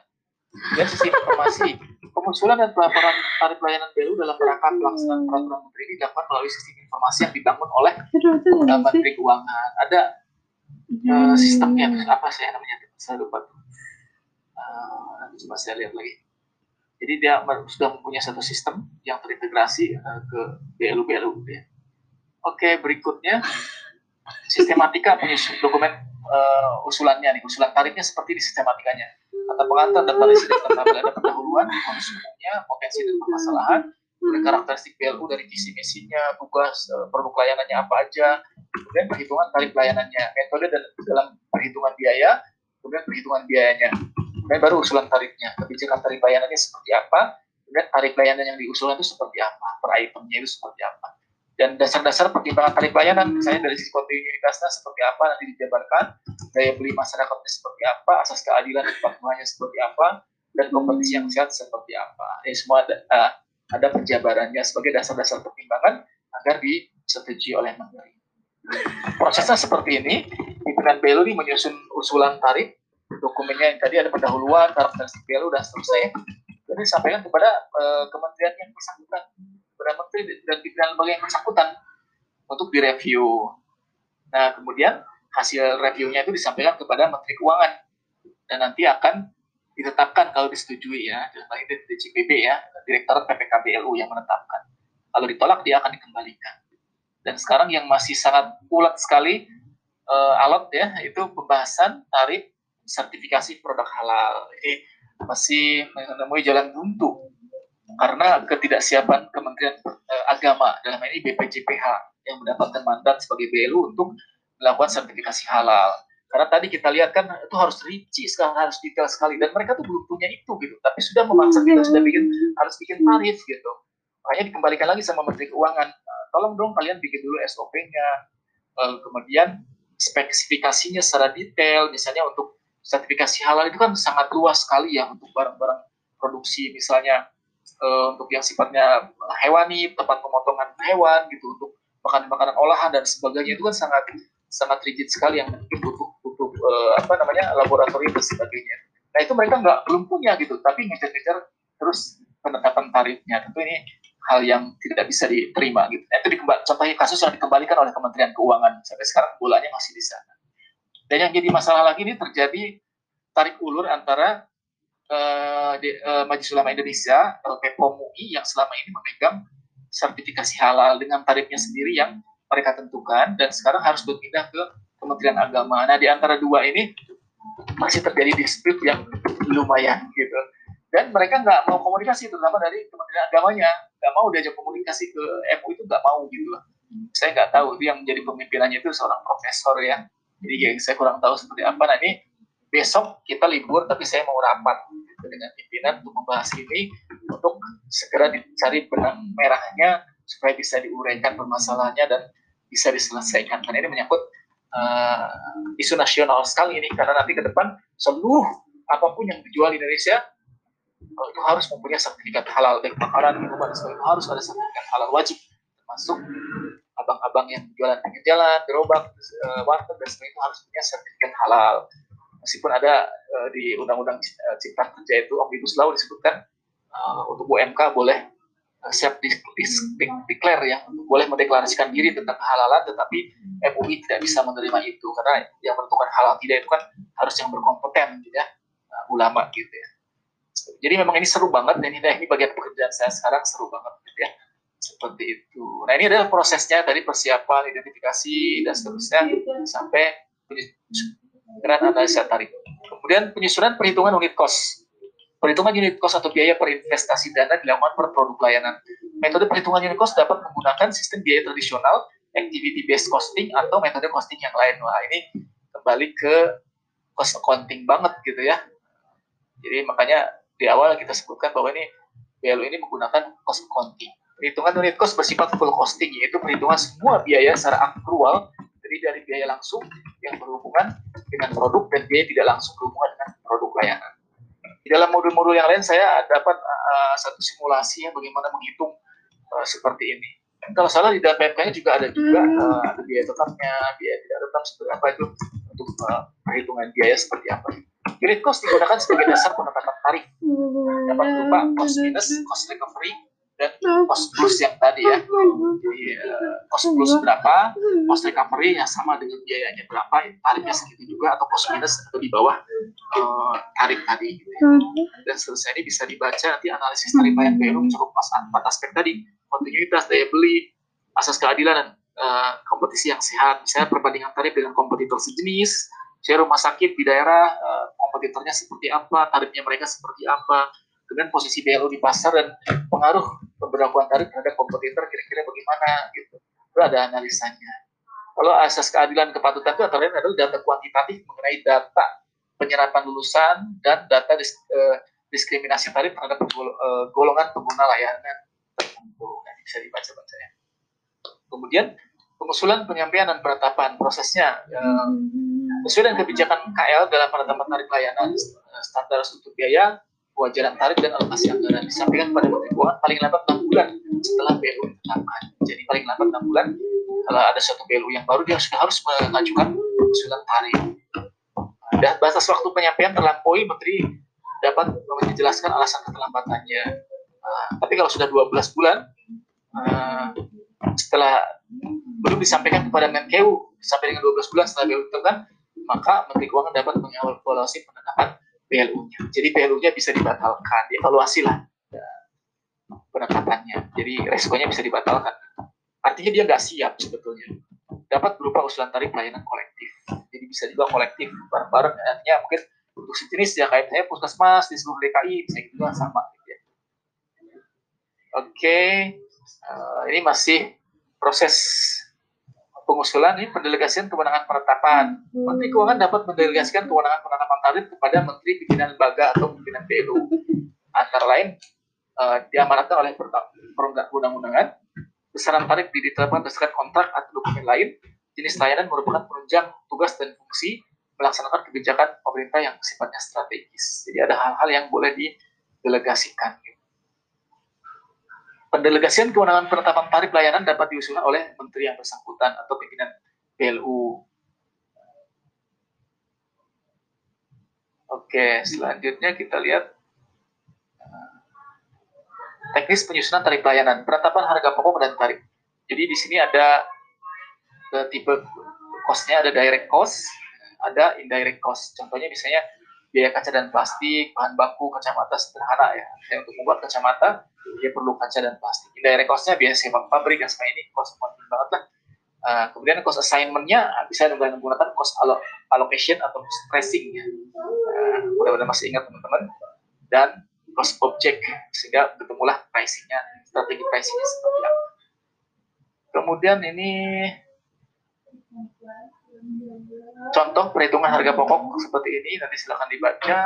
S1: Dan sisi informasi, pengusulan dan pelaporan tarif layanan BLU dalam rangka pelaksanaan peraturan menteri ini dilakukan melalui sistem informasi yang dibangun oleh Menteri Keuangan. Ada uh, sistemnya apa sih namanya? Saya lupa uh, coba saya lihat lagi. Jadi dia sudah mempunyai satu sistem yang terintegrasi uh, ke BLU BLU ya. Oke berikutnya. Sistematika penyusun dokumen uh, usulannya nih. Usulan tarifnya seperti di sistematikanya. Kata pengantar daftar isi dan tabel ada pendahuluan konsumnya potensi dan permasalahan karakteristik BLU dari visi misinya tugas produk layanannya apa aja kemudian perhitungan tarif layanannya, metode dan dalam perhitungan biaya, kemudian perhitungan biayanya, kemudian baru usulan tarifnya, kebijakan tarif layanannya seperti apa, kemudian tarif layanan yang diusulkan itu seperti apa, per itemnya itu seperti apa, dan dasar-dasar pertimbangan tarif layanan, misalnya dari sisi kontinuitasnya seperti apa nanti dijabarkan, daya beli masyarakatnya seperti apa, asas keadilan dan seperti apa, dan kompetisi yang sehat seperti apa. Ini semua ada, uh, ada penjabarannya sebagai dasar-dasar pertimbangan agar disetujui oleh menteri. Prosesnya seperti ini, pimpinan BLU ini menyusun usulan tarif, dokumennya yang tadi ada pendahuluan, karakteristik BLU, dan seterusnya, dan disampaikan kepada uh, kementerian yang bersangkutan, kepada menteri dan pimpinan lembaga yang bersangkutan untuk direview. Nah, kemudian hasil reviewnya itu disampaikan kepada Menteri Keuangan dan nanti akan ditetapkan kalau disetujui ya, dalam ini DCPB ya, Direktorat PPKBLU yang menetapkan. Kalau ditolak dia akan dikembalikan dan sekarang yang masih sangat ulat sekali uh, alat ya itu pembahasan tarif sertifikasi produk halal ini masih menemui jalan buntu karena ketidaksiapan Kementerian uh, Agama dalam ini BPJPH yang mendapatkan mandat sebagai BLU untuk melakukan sertifikasi halal. Karena tadi kita lihat kan itu harus rinci sekali harus detail sekali. Dan mereka tuh belum punya itu gitu. Tapi sudah memaksa kita sudah bikin harus bikin tarif gitu. Makanya dikembalikan lagi sama Menteri Keuangan. Tolong dong kalian bikin dulu SOP-nya, uh, kemudian spesifikasinya secara detail, misalnya untuk sertifikasi halal itu kan sangat luas sekali ya untuk barang-barang produksi. Misalnya uh, untuk yang sifatnya hewani, tempat pemotongan hewan gitu, untuk makanan-makanan olahan dan sebagainya itu kan sangat sangat rigid sekali yang butuh butuh uh, apa namanya laboratorium dan sebagainya. Nah itu mereka nggak belum punya gitu, tapi ngejar-ngejar terus penetapan tarifnya. Tentu ini hal yang tidak bisa diterima gitu. Nah, itu dikembali, contohnya kasus yang dikembalikan oleh Kementerian Keuangan sampai sekarang bolanya masih di sana. Dan yang jadi masalah lagi ini terjadi tarik ulur antara uh, di, uh, Majelis Ulama Indonesia atau PPOM UI yang selama ini memegang sertifikasi halal dengan tarifnya sendiri yang mereka tentukan dan sekarang harus berpindah ke Kementerian Agama. Nah di antara dua ini masih terjadi dispute yang lumayan gitu. Dan mereka nggak mau komunikasi terutama dari Kementerian Agamanya. Nggak mau diajak komunikasi ke MU itu nggak mau gitu lah saya nggak tahu itu yang menjadi pemimpinannya itu seorang profesor ya. Jadi ya, saya kurang tahu seperti apa. Nah ini besok kita libur tapi saya mau rapat gitu, dengan pimpinan untuk membahas ini untuk segera dicari benang merahnya supaya bisa diuraikan permasalahannya dan bisa diselesaikan. Karena ini menyangkut uh, isu nasional sekali ini. Karena nanti ke depan seluruh apa pun yang dijual di Indonesia itu harus mempunyai sertifikat halal. Baik makanan minuman harus ada sertifikat halal wajib. Termasuk abang-abang yang jualan pinggir jalan gerobak uh, warteg dan sebagainya harus punya sertifikat halal meskipun ada uh, di Undang-Undang Cipta Kerja itu Omnibus Law disebutkan uh, untuk UMK boleh siap di, di, di, declare ya, boleh mendeklarasikan diri tentang kehalalan, tetapi MUI tidak bisa menerima itu karena yang menentukan halal tidak itu kan harus yang berkompeten, gitu ya, uh, ulama gitu ya. Jadi memang ini seru banget, dan ini, ini bagian pekerjaan saya sekarang seru banget, gitu ya seperti itu. Nah ini adalah prosesnya dari persiapan, identifikasi dan seterusnya sampai penyusunan analisa tarik. Kemudian penyusunan perhitungan unit cost. Perhitungan unit cost atau biaya per investasi dana dilakukan per produk layanan. Metode perhitungan unit cost dapat menggunakan sistem biaya tradisional, activity based costing atau metode costing yang lain. Wah ini kembali ke cost accounting banget gitu ya. Jadi makanya di awal kita sebutkan bahwa ini BLU ini menggunakan cost accounting. Perhitungan unit cost bersifat full costing, yaitu perhitungan semua biaya secara akrual, jadi dari biaya langsung yang berhubungan dengan produk dan biaya tidak langsung berhubungan dengan produk layanan. Di dalam modul-modul yang lain saya dapat uh, satu simulasi yang bagaimana menghitung uh, seperti ini. Dan kalau salah di dalam PMK-nya juga ada juga uh, ada biaya tetapnya, biaya tidak tetap seperti apa itu untuk uh, perhitungan biaya seperti apa. Unit cost digunakan sebagai dasar penetapan tarif. Dapat berupa cost minus, cost recovery, dan cost plus yang tadi ya. Jadi uh, cost plus berapa, cost recovery yang sama dengan biayanya berapa, tarifnya segitu juga atau cost minus atau di bawah uh, tarif tadi. Ya. Dan seterusnya ini bisa dibaca nanti analisis tarif layan BLU cukup pas empat aspek tadi, kontinuitas, daya beli, asas keadilan dan uh, kompetisi yang sehat. Misalnya perbandingan tarif dengan kompetitor sejenis, saya rumah sakit di daerah uh, kompetitornya seperti apa, tarifnya mereka seperti apa, kemudian posisi BLU di pasar dan pengaruh pemberlakuan tarif terhadap kompetitor kira-kira bagaimana gitu. Itu ada analisanya. Kalau asas keadilan kepatutan itu antara lain adalah data kuantitatif mengenai data penyerapan lulusan dan data dis, eh, diskriminasi tarif terhadap eh, golongan pengguna layanan tertentu. Nah, bisa dibaca-baca ya. Kemudian pengusulan penyampaian dan penetapan prosesnya eh, sesuai dengan kebijakan KL dalam penetapan tarif layanan eh, standar struktur biaya kewajaran tarif dan alokasi anggaran disampaikan kepada Menteri Keuangan paling lambat 6 bulan setelah BLU ditetapkan. Jadi paling lambat 6 bulan kalau ada suatu BLU yang baru dia sudah harus mengajukan usulan tarif. Dan batas waktu penyampaian terlampaui Menteri dapat menjelaskan alasan keterlambatannya. Nah, tapi kalau sudah 12 bulan uh, setelah belum disampaikan kepada Menkeu sampai dengan 12 bulan setelah BLU ditetapkan, maka Menteri Keuangan dapat mengevaluasi penetapan PLU-nya. Jadi PLU-nya bisa dibatalkan, dievaluasi lah ya, penetapannya. Jadi resikonya bisa dibatalkan. Artinya dia nggak siap sebetulnya. Dapat berupa usulan tarif pelayanan kolektif. Jadi bisa juga kolektif bareng-bareng. Artinya mungkin untuk sejenis ya kayak saya puskesmas di seluruh DKI bisa gitu lah sama. Gitu ya. Oke, uh, ini masih proses pengusulan ini pendelegasian kewenangan penetapan. Menteri Keuangan dapat mendelegasikan kewenangan penetapan tarif kepada Menteri Pimpinan Lembaga atau Pimpinan BLU. Antara lain uh, diamanatkan oleh perundang-undangan, besaran tarif ditetapkan berdasarkan kontrak atau dokumen lain, jenis layanan merupakan penunjang tugas dan fungsi melaksanakan kebijakan pemerintah yang sifatnya strategis. Jadi ada hal-hal yang boleh didelegasikan. Gitu. Pendelegasian kewenangan penetapan tarif layanan dapat diusulkan oleh menteri yang bersangkutan atau pimpinan BLU. Oke, selanjutnya kita lihat teknis penyusunan tarif layanan, penetapan harga pokok dan tarif. Jadi di sini ada tipe cost-nya ada direct cost, ada indirect cost. Contohnya misalnya biaya kaca dan plastik, bahan baku, kacamata sederhana ya. Saya untuk membuat kacamata dia perlu kaca dan plastik. Direct cost-nya biasa sewa pabrik dan sebagainya ini cost banget lah. Uh, kemudian cost assignment-nya bisa dengan menggunakan cost allocation atau cost pricing ya. Uh, mudah-mudahan masih ingat teman-teman. Dan cost object sehingga bertemulah pricing-nya, strategi pricing-nya seperti apa. Kemudian ini contoh perhitungan harga pokok seperti ini nanti silahkan dibaca.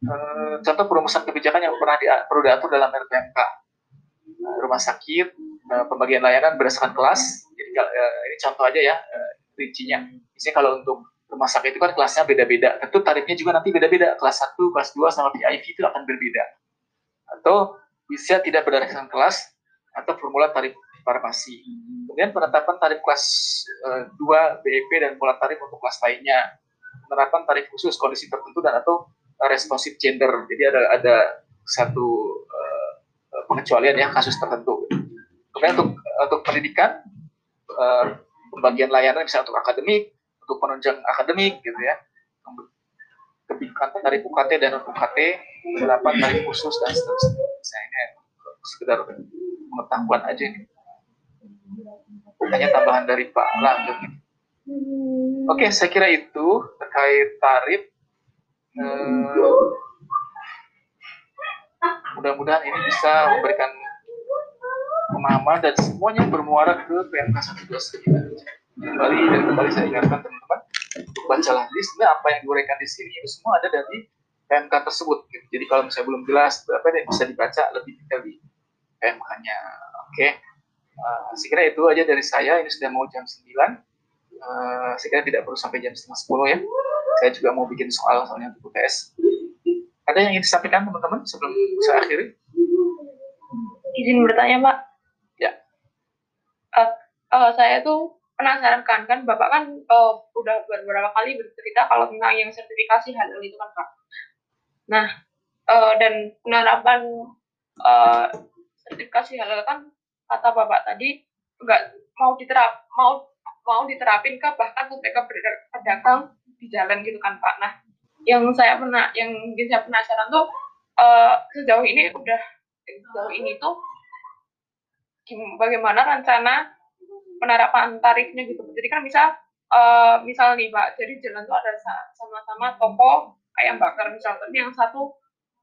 S1: Eh, contoh perumusan kebijakan yang pernah di, perlu diatur dalam RPMK eh, rumah sakit uh, pembagian layanan berdasarkan kelas. Jadi ini contoh aja ya uh, rincinya. Misalnya kalau untuk rumah sakit itu kan kelasnya beda-beda. Tentu tarifnya juga nanti beda-beda. Kelas 1, kelas 2 sama VIP itu akan berbeda. Atau bisa tidak berdasarkan kelas atau formula tarif farmasi kemudian penetapan tarif kelas uh, 2 BEP dan pola tarif untuk kelas lainnya penerapan tarif khusus kondisi tertentu dan atau responsif gender. Jadi ada ada satu uh, pengecualian ya kasus tertentu. Kemudian untuk untuk pendidikan uh, pembagian layanan misalnya untuk akademik, untuk penunjang akademik gitu ya. Kebijakan tarif UKT dan non UKT, penerapan tarif khusus dan seterusnya. Ini sekedar pengetahuan aja ini. Hanya tambahan dari Pak Langgeng. Oke, okay, saya kira itu terkait tarif. Eh, mudah-mudahan ini bisa memberikan pemahaman dan semuanya bermuara ke PMK 129. Kembali dan kembali saya ingatkan teman-teman untuk baca lagi sebenarnya apa yang diuraikan di sini itu semua ada dari PMK tersebut. Gitu. Jadi kalau misalnya belum jelas apa yang bisa dibaca lebih detail di PMK-nya. Oke. Okay. Uh, saya kira itu aja dari saya. Ini sudah mau jam 9. Uh, saya kira tidak perlu sampai jam setengah 10 ya. Saya juga mau bikin soal soalnya untuk UTS. Ada yang ingin disampaikan teman-teman sebelum saya akhiri?
S8: Izin bertanya, Pak.
S1: Ya.
S8: Uh, uh, saya tuh penasaran kan, kan Bapak kan uh, udah beberapa kali bercerita kalau tentang yang sertifikasi halal itu kan, Pak. Nah, uh, dan penerapan uh, sertifikasi halal kan kata Bapak tadi nggak mau diterap mau mau diterapin ke bahkan mereka berdagang di jalan gitu kan Pak. Nah, yang saya pernah yang mungkin saya penasaran tuh uh, sejauh ini udah sejauh ini tuh bagaimana rencana penerapan tarifnya gitu. Jadi kan misal uh, misal nih Pak, jadi jalan tuh ada sama-sama toko ayam bakar misal, tapi yang satu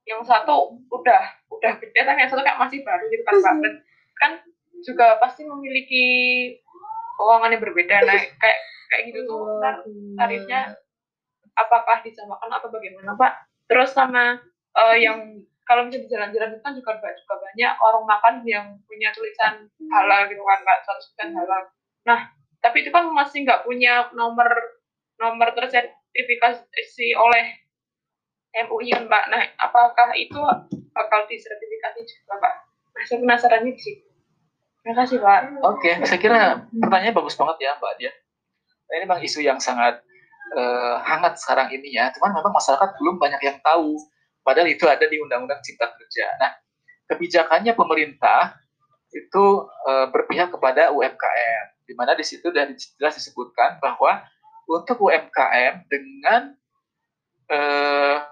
S8: yang satu udah udah gede kan yang satu kayak masih baru gitu kan Pak. Dan kan juga pasti memiliki keuangan yang berbeda. Nah, kayak kayak gitu tuh tarifnya apakah disamakan atau bagaimana Pak? Terus sama uh, yang kalau misalnya di jalan-jalan itu kan juga, juga banyak orang makan yang punya tulisan halal gitu kan Pak, tulisan halal. Nah, tapi itu kan masih nggak punya nomor nomor tersertifikasi oleh MUI kan Pak. Nah, apakah itu bakal disertifikasi juga Pak? Nah, saya penasaran di situ. Terima kasih Pak.
S1: Oke, okay, saya kira pertanyaannya bagus banget ya Mbak Dia. Nah, ini memang isu yang sangat uh, hangat sekarang ini ya. Cuman memang masyarakat belum banyak yang tahu. Padahal itu ada di Undang-Undang Cipta Kerja. Nah, kebijakannya pemerintah itu uh, berpihak kepada UMKM, di mana di situ jelas disebutkan bahwa untuk UMKM dengan uh,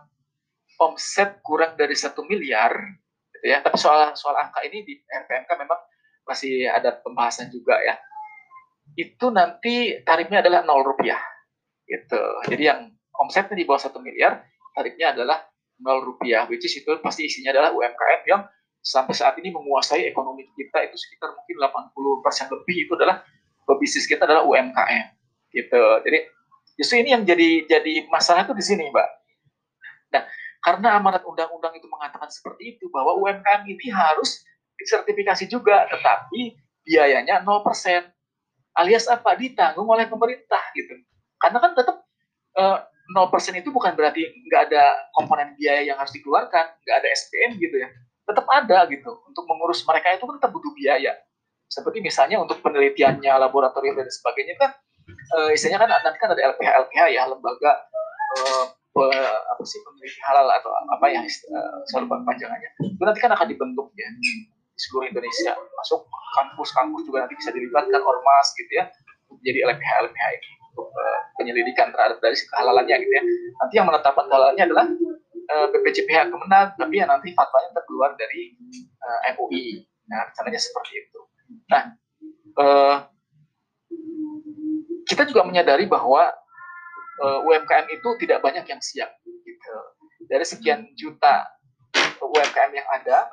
S1: omset kurang dari satu miliar, gitu ya. Tapi soal soal angka ini di RPMK memang masih ada pembahasan juga ya. Itu nanti tarifnya adalah nol rupiah gitu. Jadi yang omsetnya di bawah satu miliar tarifnya adalah nol rupiah which is itu pasti isinya adalah UMKM yang sampai saat ini menguasai ekonomi kita itu sekitar mungkin 80 persen lebih itu adalah pebisnis kita adalah UMKM gitu. Jadi justru ini yang jadi jadi masalah itu di sini mbak. Nah karena amanat undang-undang itu mengatakan seperti itu bahwa UMKM ini harus disertifikasi juga tetapi biayanya 0% alias apa ditanggung oleh pemerintah gitu karena kan tetap uh, eh, 0% itu bukan berarti nggak ada komponen biaya yang harus dikeluarkan, nggak ada SPM gitu ya. Tetap ada gitu. Untuk mengurus mereka itu kan tetap butuh biaya. Seperti misalnya untuk penelitiannya, laboratorium dan sebagainya kan, uh, istilahnya kan nanti kan ada LPH LPH ya lembaga uh, pe, apa sih peneliti halal atau apa ya uh, selalu panjangannya. Itu nanti kan akan dibentuk ya di seluruh Indonesia, masuk kampus-kampus juga nanti bisa dilibatkan ormas gitu ya, menjadi LPH LPH ini untuk uh, penyelidikan terhadap dari kehalalannya gitu ya. Nanti yang menetapkan kehalalannya adalah uh, BPJPH Kemenang, tapi yang nanti fatwanya terkeluar dari uh, eh, MUI. Nah, rencananya seperti itu. Nah, uh, kita juga menyadari bahwa uh, UMKM itu tidak banyak yang siap. Gitu. Dari sekian juta UMKM yang ada,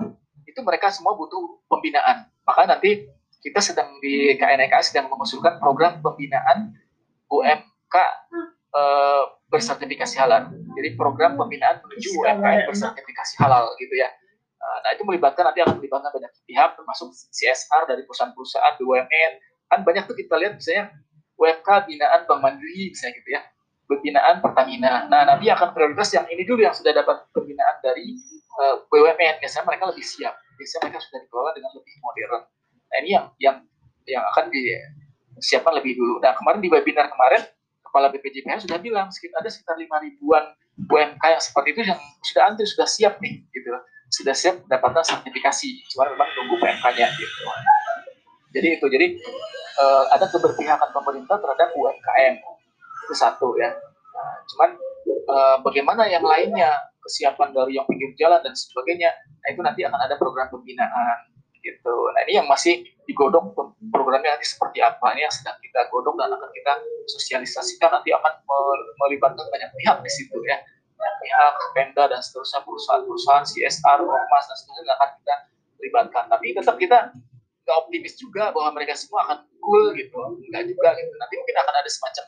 S1: itu mereka semua butuh pembinaan. Maka nanti kita sedang di KNK sedang mengusulkan program pembinaan UMK uh, bersertifikasi halal. Jadi program pembinaan menuju UMKM bersertifikasi halal gitu ya. Uh, nah itu melibatkan nanti akan melibatkan banyak pihak termasuk CSR dari perusahaan-perusahaan BUMN. Kan banyak tuh kita lihat misalnya UMK binaan Bank Mandiri misalnya gitu ya. Pembinaan Pertamina. Nah nanti akan prioritas yang ini dulu yang sudah dapat pembinaan dari eh, BUMN. Biasanya mereka lebih siap. Biasanya mereka sudah dikelola dengan lebih modern. Nah ini yang yang yang akan di siapkan lebih dulu. Nah kemarin di webinar kemarin kepala BPJPH sudah bilang sekitar ada sekitar lima ribuan UMK yang seperti itu yang sudah antri sudah siap nih gitu sudah siap mendapatkan sertifikasi cuma memang nunggu PMK-nya gitu jadi itu jadi uh, ada keberpihakan pemerintah terhadap UMKM itu satu ya nah, cuman uh, bagaimana yang lainnya kesiapan dari yang pinggir jalan dan sebagainya nah itu nanti akan ada program pembinaan gitu. Nah ini yang masih digodok programnya nanti seperti apa ini yang sedang kita godok dan akan kita sosialisasikan nanti akan melibatkan banyak pihak di situ ya banyak pihak Pemda dan seterusnya perusahaan-perusahaan CSR, Ormas dan seterusnya akan kita libatkan. Tapi tetap kita nggak optimis juga bahwa mereka semua akan cool gitu, nggak juga gitu. Nanti mungkin akan ada semacam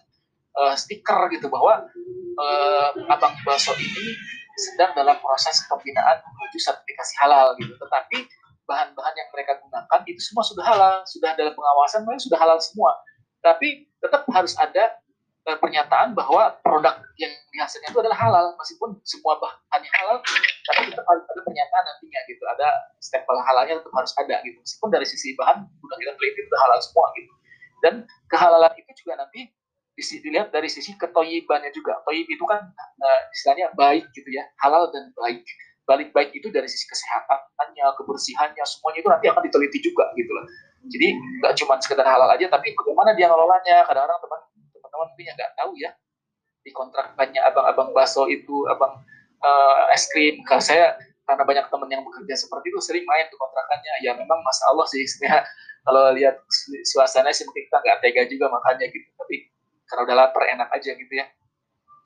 S1: uh, stiker gitu bahwa uh, abang bakso ini sedang dalam proses pembinaan menuju sertifikasi halal gitu. Tetapi bahan-bahan yang mereka gunakan itu semua sudah halal, sudah dalam pengawasan mereka sudah halal semua. Tapi tetap harus ada uh, pernyataan bahwa produk yang dihasilkan itu adalah halal, meskipun semua bahannya halal, tapi tetap harus ada pernyataan nantinya gitu, ada stempel halalnya tetap harus ada gitu, meskipun dari sisi bahan sudah kita teliti itu halal semua gitu. Dan kehalalan itu juga nanti dilihat dari sisi ketoyibannya juga. Toyib itu kan uh, istilahnya baik gitu ya, halal dan baik balik baik itu dari sisi kesehatannya, kebersihannya, semuanya itu nanti akan diteliti juga gitu loh. Jadi nggak cuma sekedar halal aja, tapi bagaimana dia ngelolanya. Kadang-kadang teman teman mungkin yang nggak tahu ya di kontraknya abang-abang baso itu, abang uh, es krim. Kalau saya karena banyak teman yang bekerja seperti itu sering main tuh kontrakannya. Ya memang masa Allah sih sebenarnya kalau lihat suasana sih mungkin kita nggak tega juga makanya gitu. Tapi karena udah lapar enak aja gitu ya.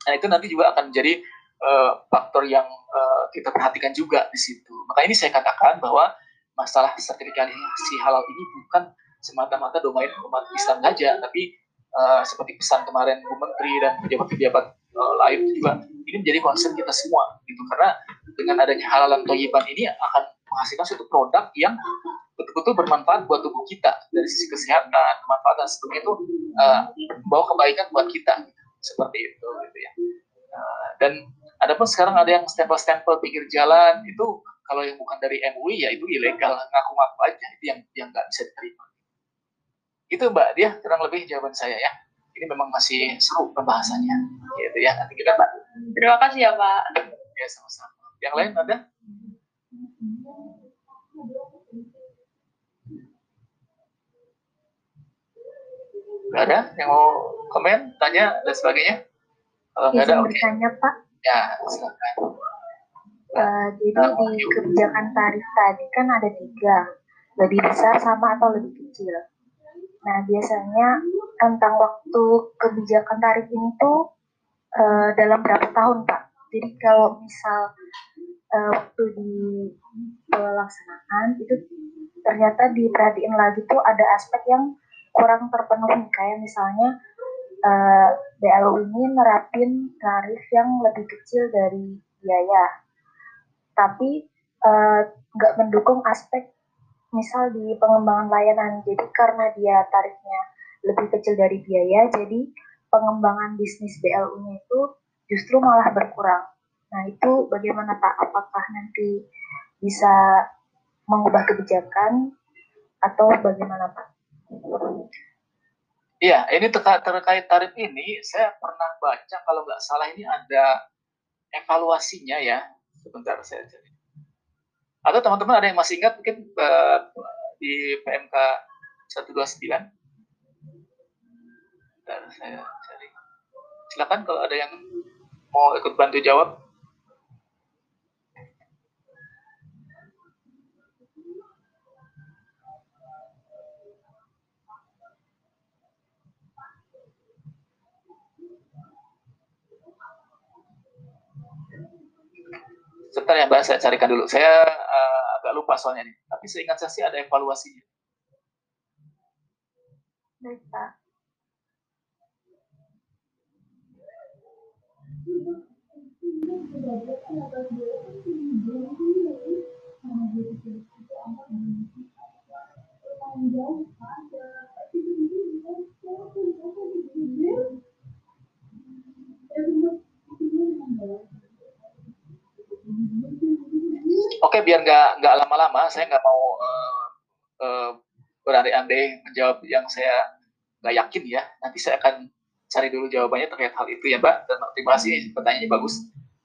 S1: Nah itu nanti juga akan menjadi uh, faktor yang uh, kita perhatikan juga di situ. Maka ini saya katakan bahwa masalah sertifikasi halal ini bukan semata-mata domain umat Islam saja, tapi uh, seperti pesan kemarin Bu Menteri dan pejabat-pejabat uh, lain juga ini menjadi concern kita semua gitu karena dengan adanya halalan toyiban ini akan menghasilkan suatu produk yang betul-betul bermanfaat buat tubuh kita dari sisi kesehatan, kemanfaatan sebagainya itu uh, membawa kebaikan buat kita seperti itu gitu ya. Uh, dan Adapun sekarang ada yang stempel-stempel pinggir jalan itu kalau yang bukan dari MUI ya itu ilegal ngaku-ngaku aja itu yang yang nggak bisa diterima. Itu Mbak dia kurang lebih jawaban saya ya. Ini memang masih seru pembahasannya. Gitu ya nanti kita Pak.
S8: Terima kasih ya Pak.
S1: Ya sama-sama. Yang lain ada? Gak ada yang mau komen, tanya dan sebagainya?
S9: Kalau nggak ada, oke. Okay. Bertanya Pak.
S1: Ya, silakan.
S9: Uh, jadi di kebijakan tarif tadi kan ada tiga, lebih besar sama atau lebih kecil. Nah biasanya tentang waktu kebijakan tarif ini tuh uh, dalam berapa tahun Pak? Jadi kalau misal uh, waktu di pelaksanaan itu ternyata diperhatiin lagi tuh ada aspek yang kurang terpenuhi kayak misalnya uh, eh, BLU ini nerapin tarif yang lebih kecil dari biaya, tapi eh, nggak uh, mendukung aspek misal di pengembangan layanan. Jadi karena dia tarifnya lebih kecil dari biaya, jadi pengembangan bisnis BLU-nya itu justru malah berkurang. Nah itu bagaimana Pak? Apakah nanti bisa mengubah kebijakan atau bagaimana Pak?
S1: Iya, ini terkait, tarif ini, saya pernah baca kalau nggak salah ini ada evaluasinya ya. Sebentar saya cari. Atau teman-teman ada yang masih ingat mungkin uh, di PMK 129? Bentar, saya cari. Silakan kalau ada yang mau ikut bantu jawab. Sebentar ya Mbak, saya carikan dulu. Saya uh, agak lupa soalnya nih. Tapi seingat saya sih ada evaluasinya. Baik, Pak. Oke, biar nggak nggak lama-lama, saya nggak mau uh, uh, berandai-andai menjawab yang saya nggak yakin ya. Nanti saya akan cari dulu jawabannya terkait hal itu ya Mbak. Dan terima kasih pertanyaannya bagus.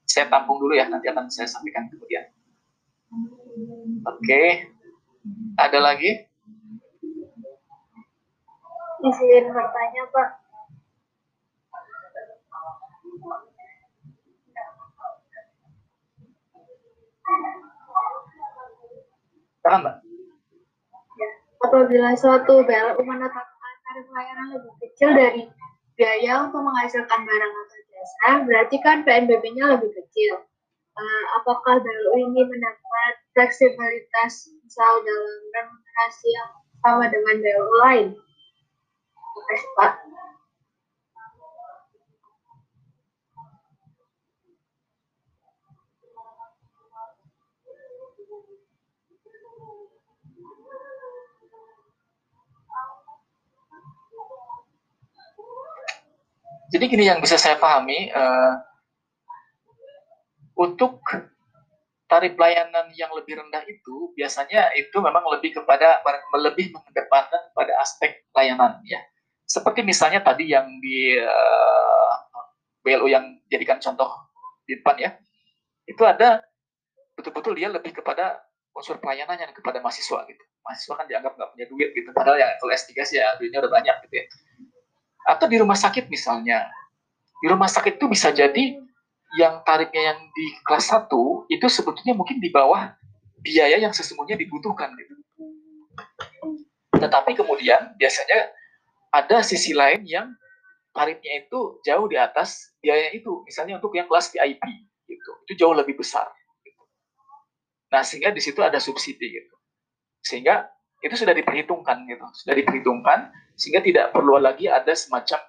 S1: Saya tampung dulu ya, nanti akan saya sampaikan kemudian. Oke, ada lagi?
S3: Izin bertanya Pak.
S1: Paham Mbak?
S3: Apabila suatu BLU menetapkan tarif layanan lebih kecil dari biaya untuk menghasilkan barang atau jasa, berarti kan PNBP-nya lebih kecil. Uh, apakah BLU ini mendapat fleksibilitas misal dalam remunerasi yang sama dengan BLU lain? Terima Pak.
S1: Jadi gini yang bisa saya pahami, uh, untuk tarif pelayanan yang lebih rendah itu biasanya itu memang lebih kepada lebih mengedepankan pada aspek layanan ya. Seperti misalnya tadi yang di uh, eh, BLU yang jadikan contoh di depan ya, itu ada betul-betul dia lebih kepada unsur pelayanannya kepada mahasiswa gitu. Mahasiswa kan dianggap nggak punya duit gitu, padahal ya kalau S3 sih ya duitnya udah banyak gitu ya atau di rumah sakit misalnya. Di rumah sakit itu bisa jadi yang tarifnya yang di kelas 1 itu sebetulnya mungkin di bawah biaya yang sesungguhnya dibutuhkan gitu. Tetapi kemudian biasanya ada sisi lain yang tarifnya itu jauh di atas biaya itu. Misalnya untuk yang kelas VIP gitu. Itu jauh lebih besar. Gitu. Nah, sehingga di situ ada subsidi gitu. Sehingga itu sudah diperhitungkan gitu. Sudah diperhitungkan sehingga tidak perlu lagi ada semacam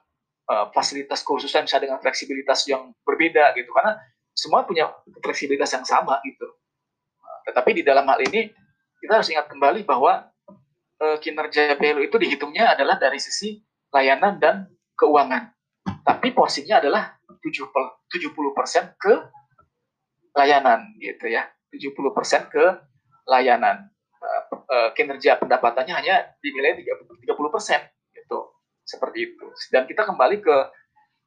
S1: uh, fasilitas khususan misalnya dengan fleksibilitas yang berbeda gitu. Karena semua punya fleksibilitas yang sama gitu. Uh, tetapi di dalam hal ini kita harus ingat kembali bahwa uh, kinerja BLU itu dihitungnya adalah dari sisi layanan dan keuangan. Tapi porsinya adalah 70 persen ke layanan gitu ya. 70 persen ke layanan. Uh, kinerja pendapatannya hanya dinilai 30 persen seperti itu. Dan kita kembali ke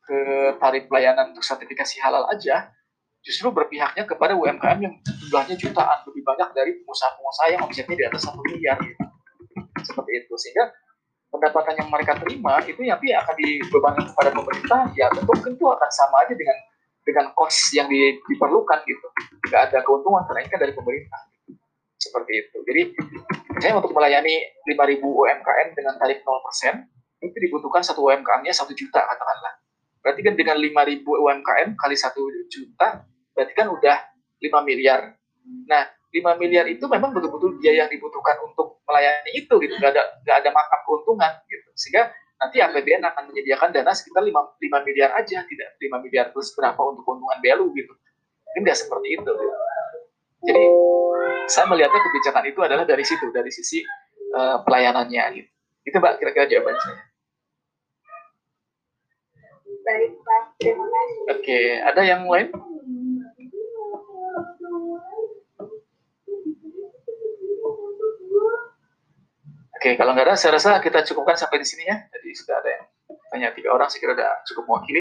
S1: ke tarif pelayanan untuk sertifikasi halal aja, justru berpihaknya kepada UMKM yang jumlahnya jutaan lebih banyak dari pengusaha-pengusaha yang omsetnya di atas satu miliar gitu. seperti itu. Sehingga pendapatan yang mereka terima itu nanti akan dibebankan kepada pemerintah ya tentu tentu akan sama aja dengan dengan cost yang di, diperlukan gitu. Nggak ada keuntungan kan dari pemerintah. Seperti itu. Jadi saya untuk melayani 5.000 UMKM dengan tarif 0% itu dibutuhkan satu UMKM-nya satu juta katakanlah. Berarti kan dengan 5.000 UMKM kali satu juta, berarti kan udah 5 miliar. Nah, 5 miliar itu memang betul-betul biaya yang dibutuhkan untuk melayani itu gitu, nggak ada nggak ada makam keuntungan gitu. Sehingga nanti APBN akan menyediakan dana sekitar 5, 5 miliar aja, tidak 5 miliar plus berapa untuk keuntungan BLU gitu. Ini nggak seperti itu. Gitu. Jadi saya melihatnya kebijakan itu adalah dari situ, dari sisi uh, pelayanannya gitu. Itu Mbak kira-kira jawaban saya.
S3: Baik, Pak. Terima kasih.
S1: Oke, ada yang lain? Oke, kalau nggak ada, saya rasa kita cukupkan sampai di sini ya. Jadi sudah ada yang tanya tiga orang, saya kira sudah cukup mewakili.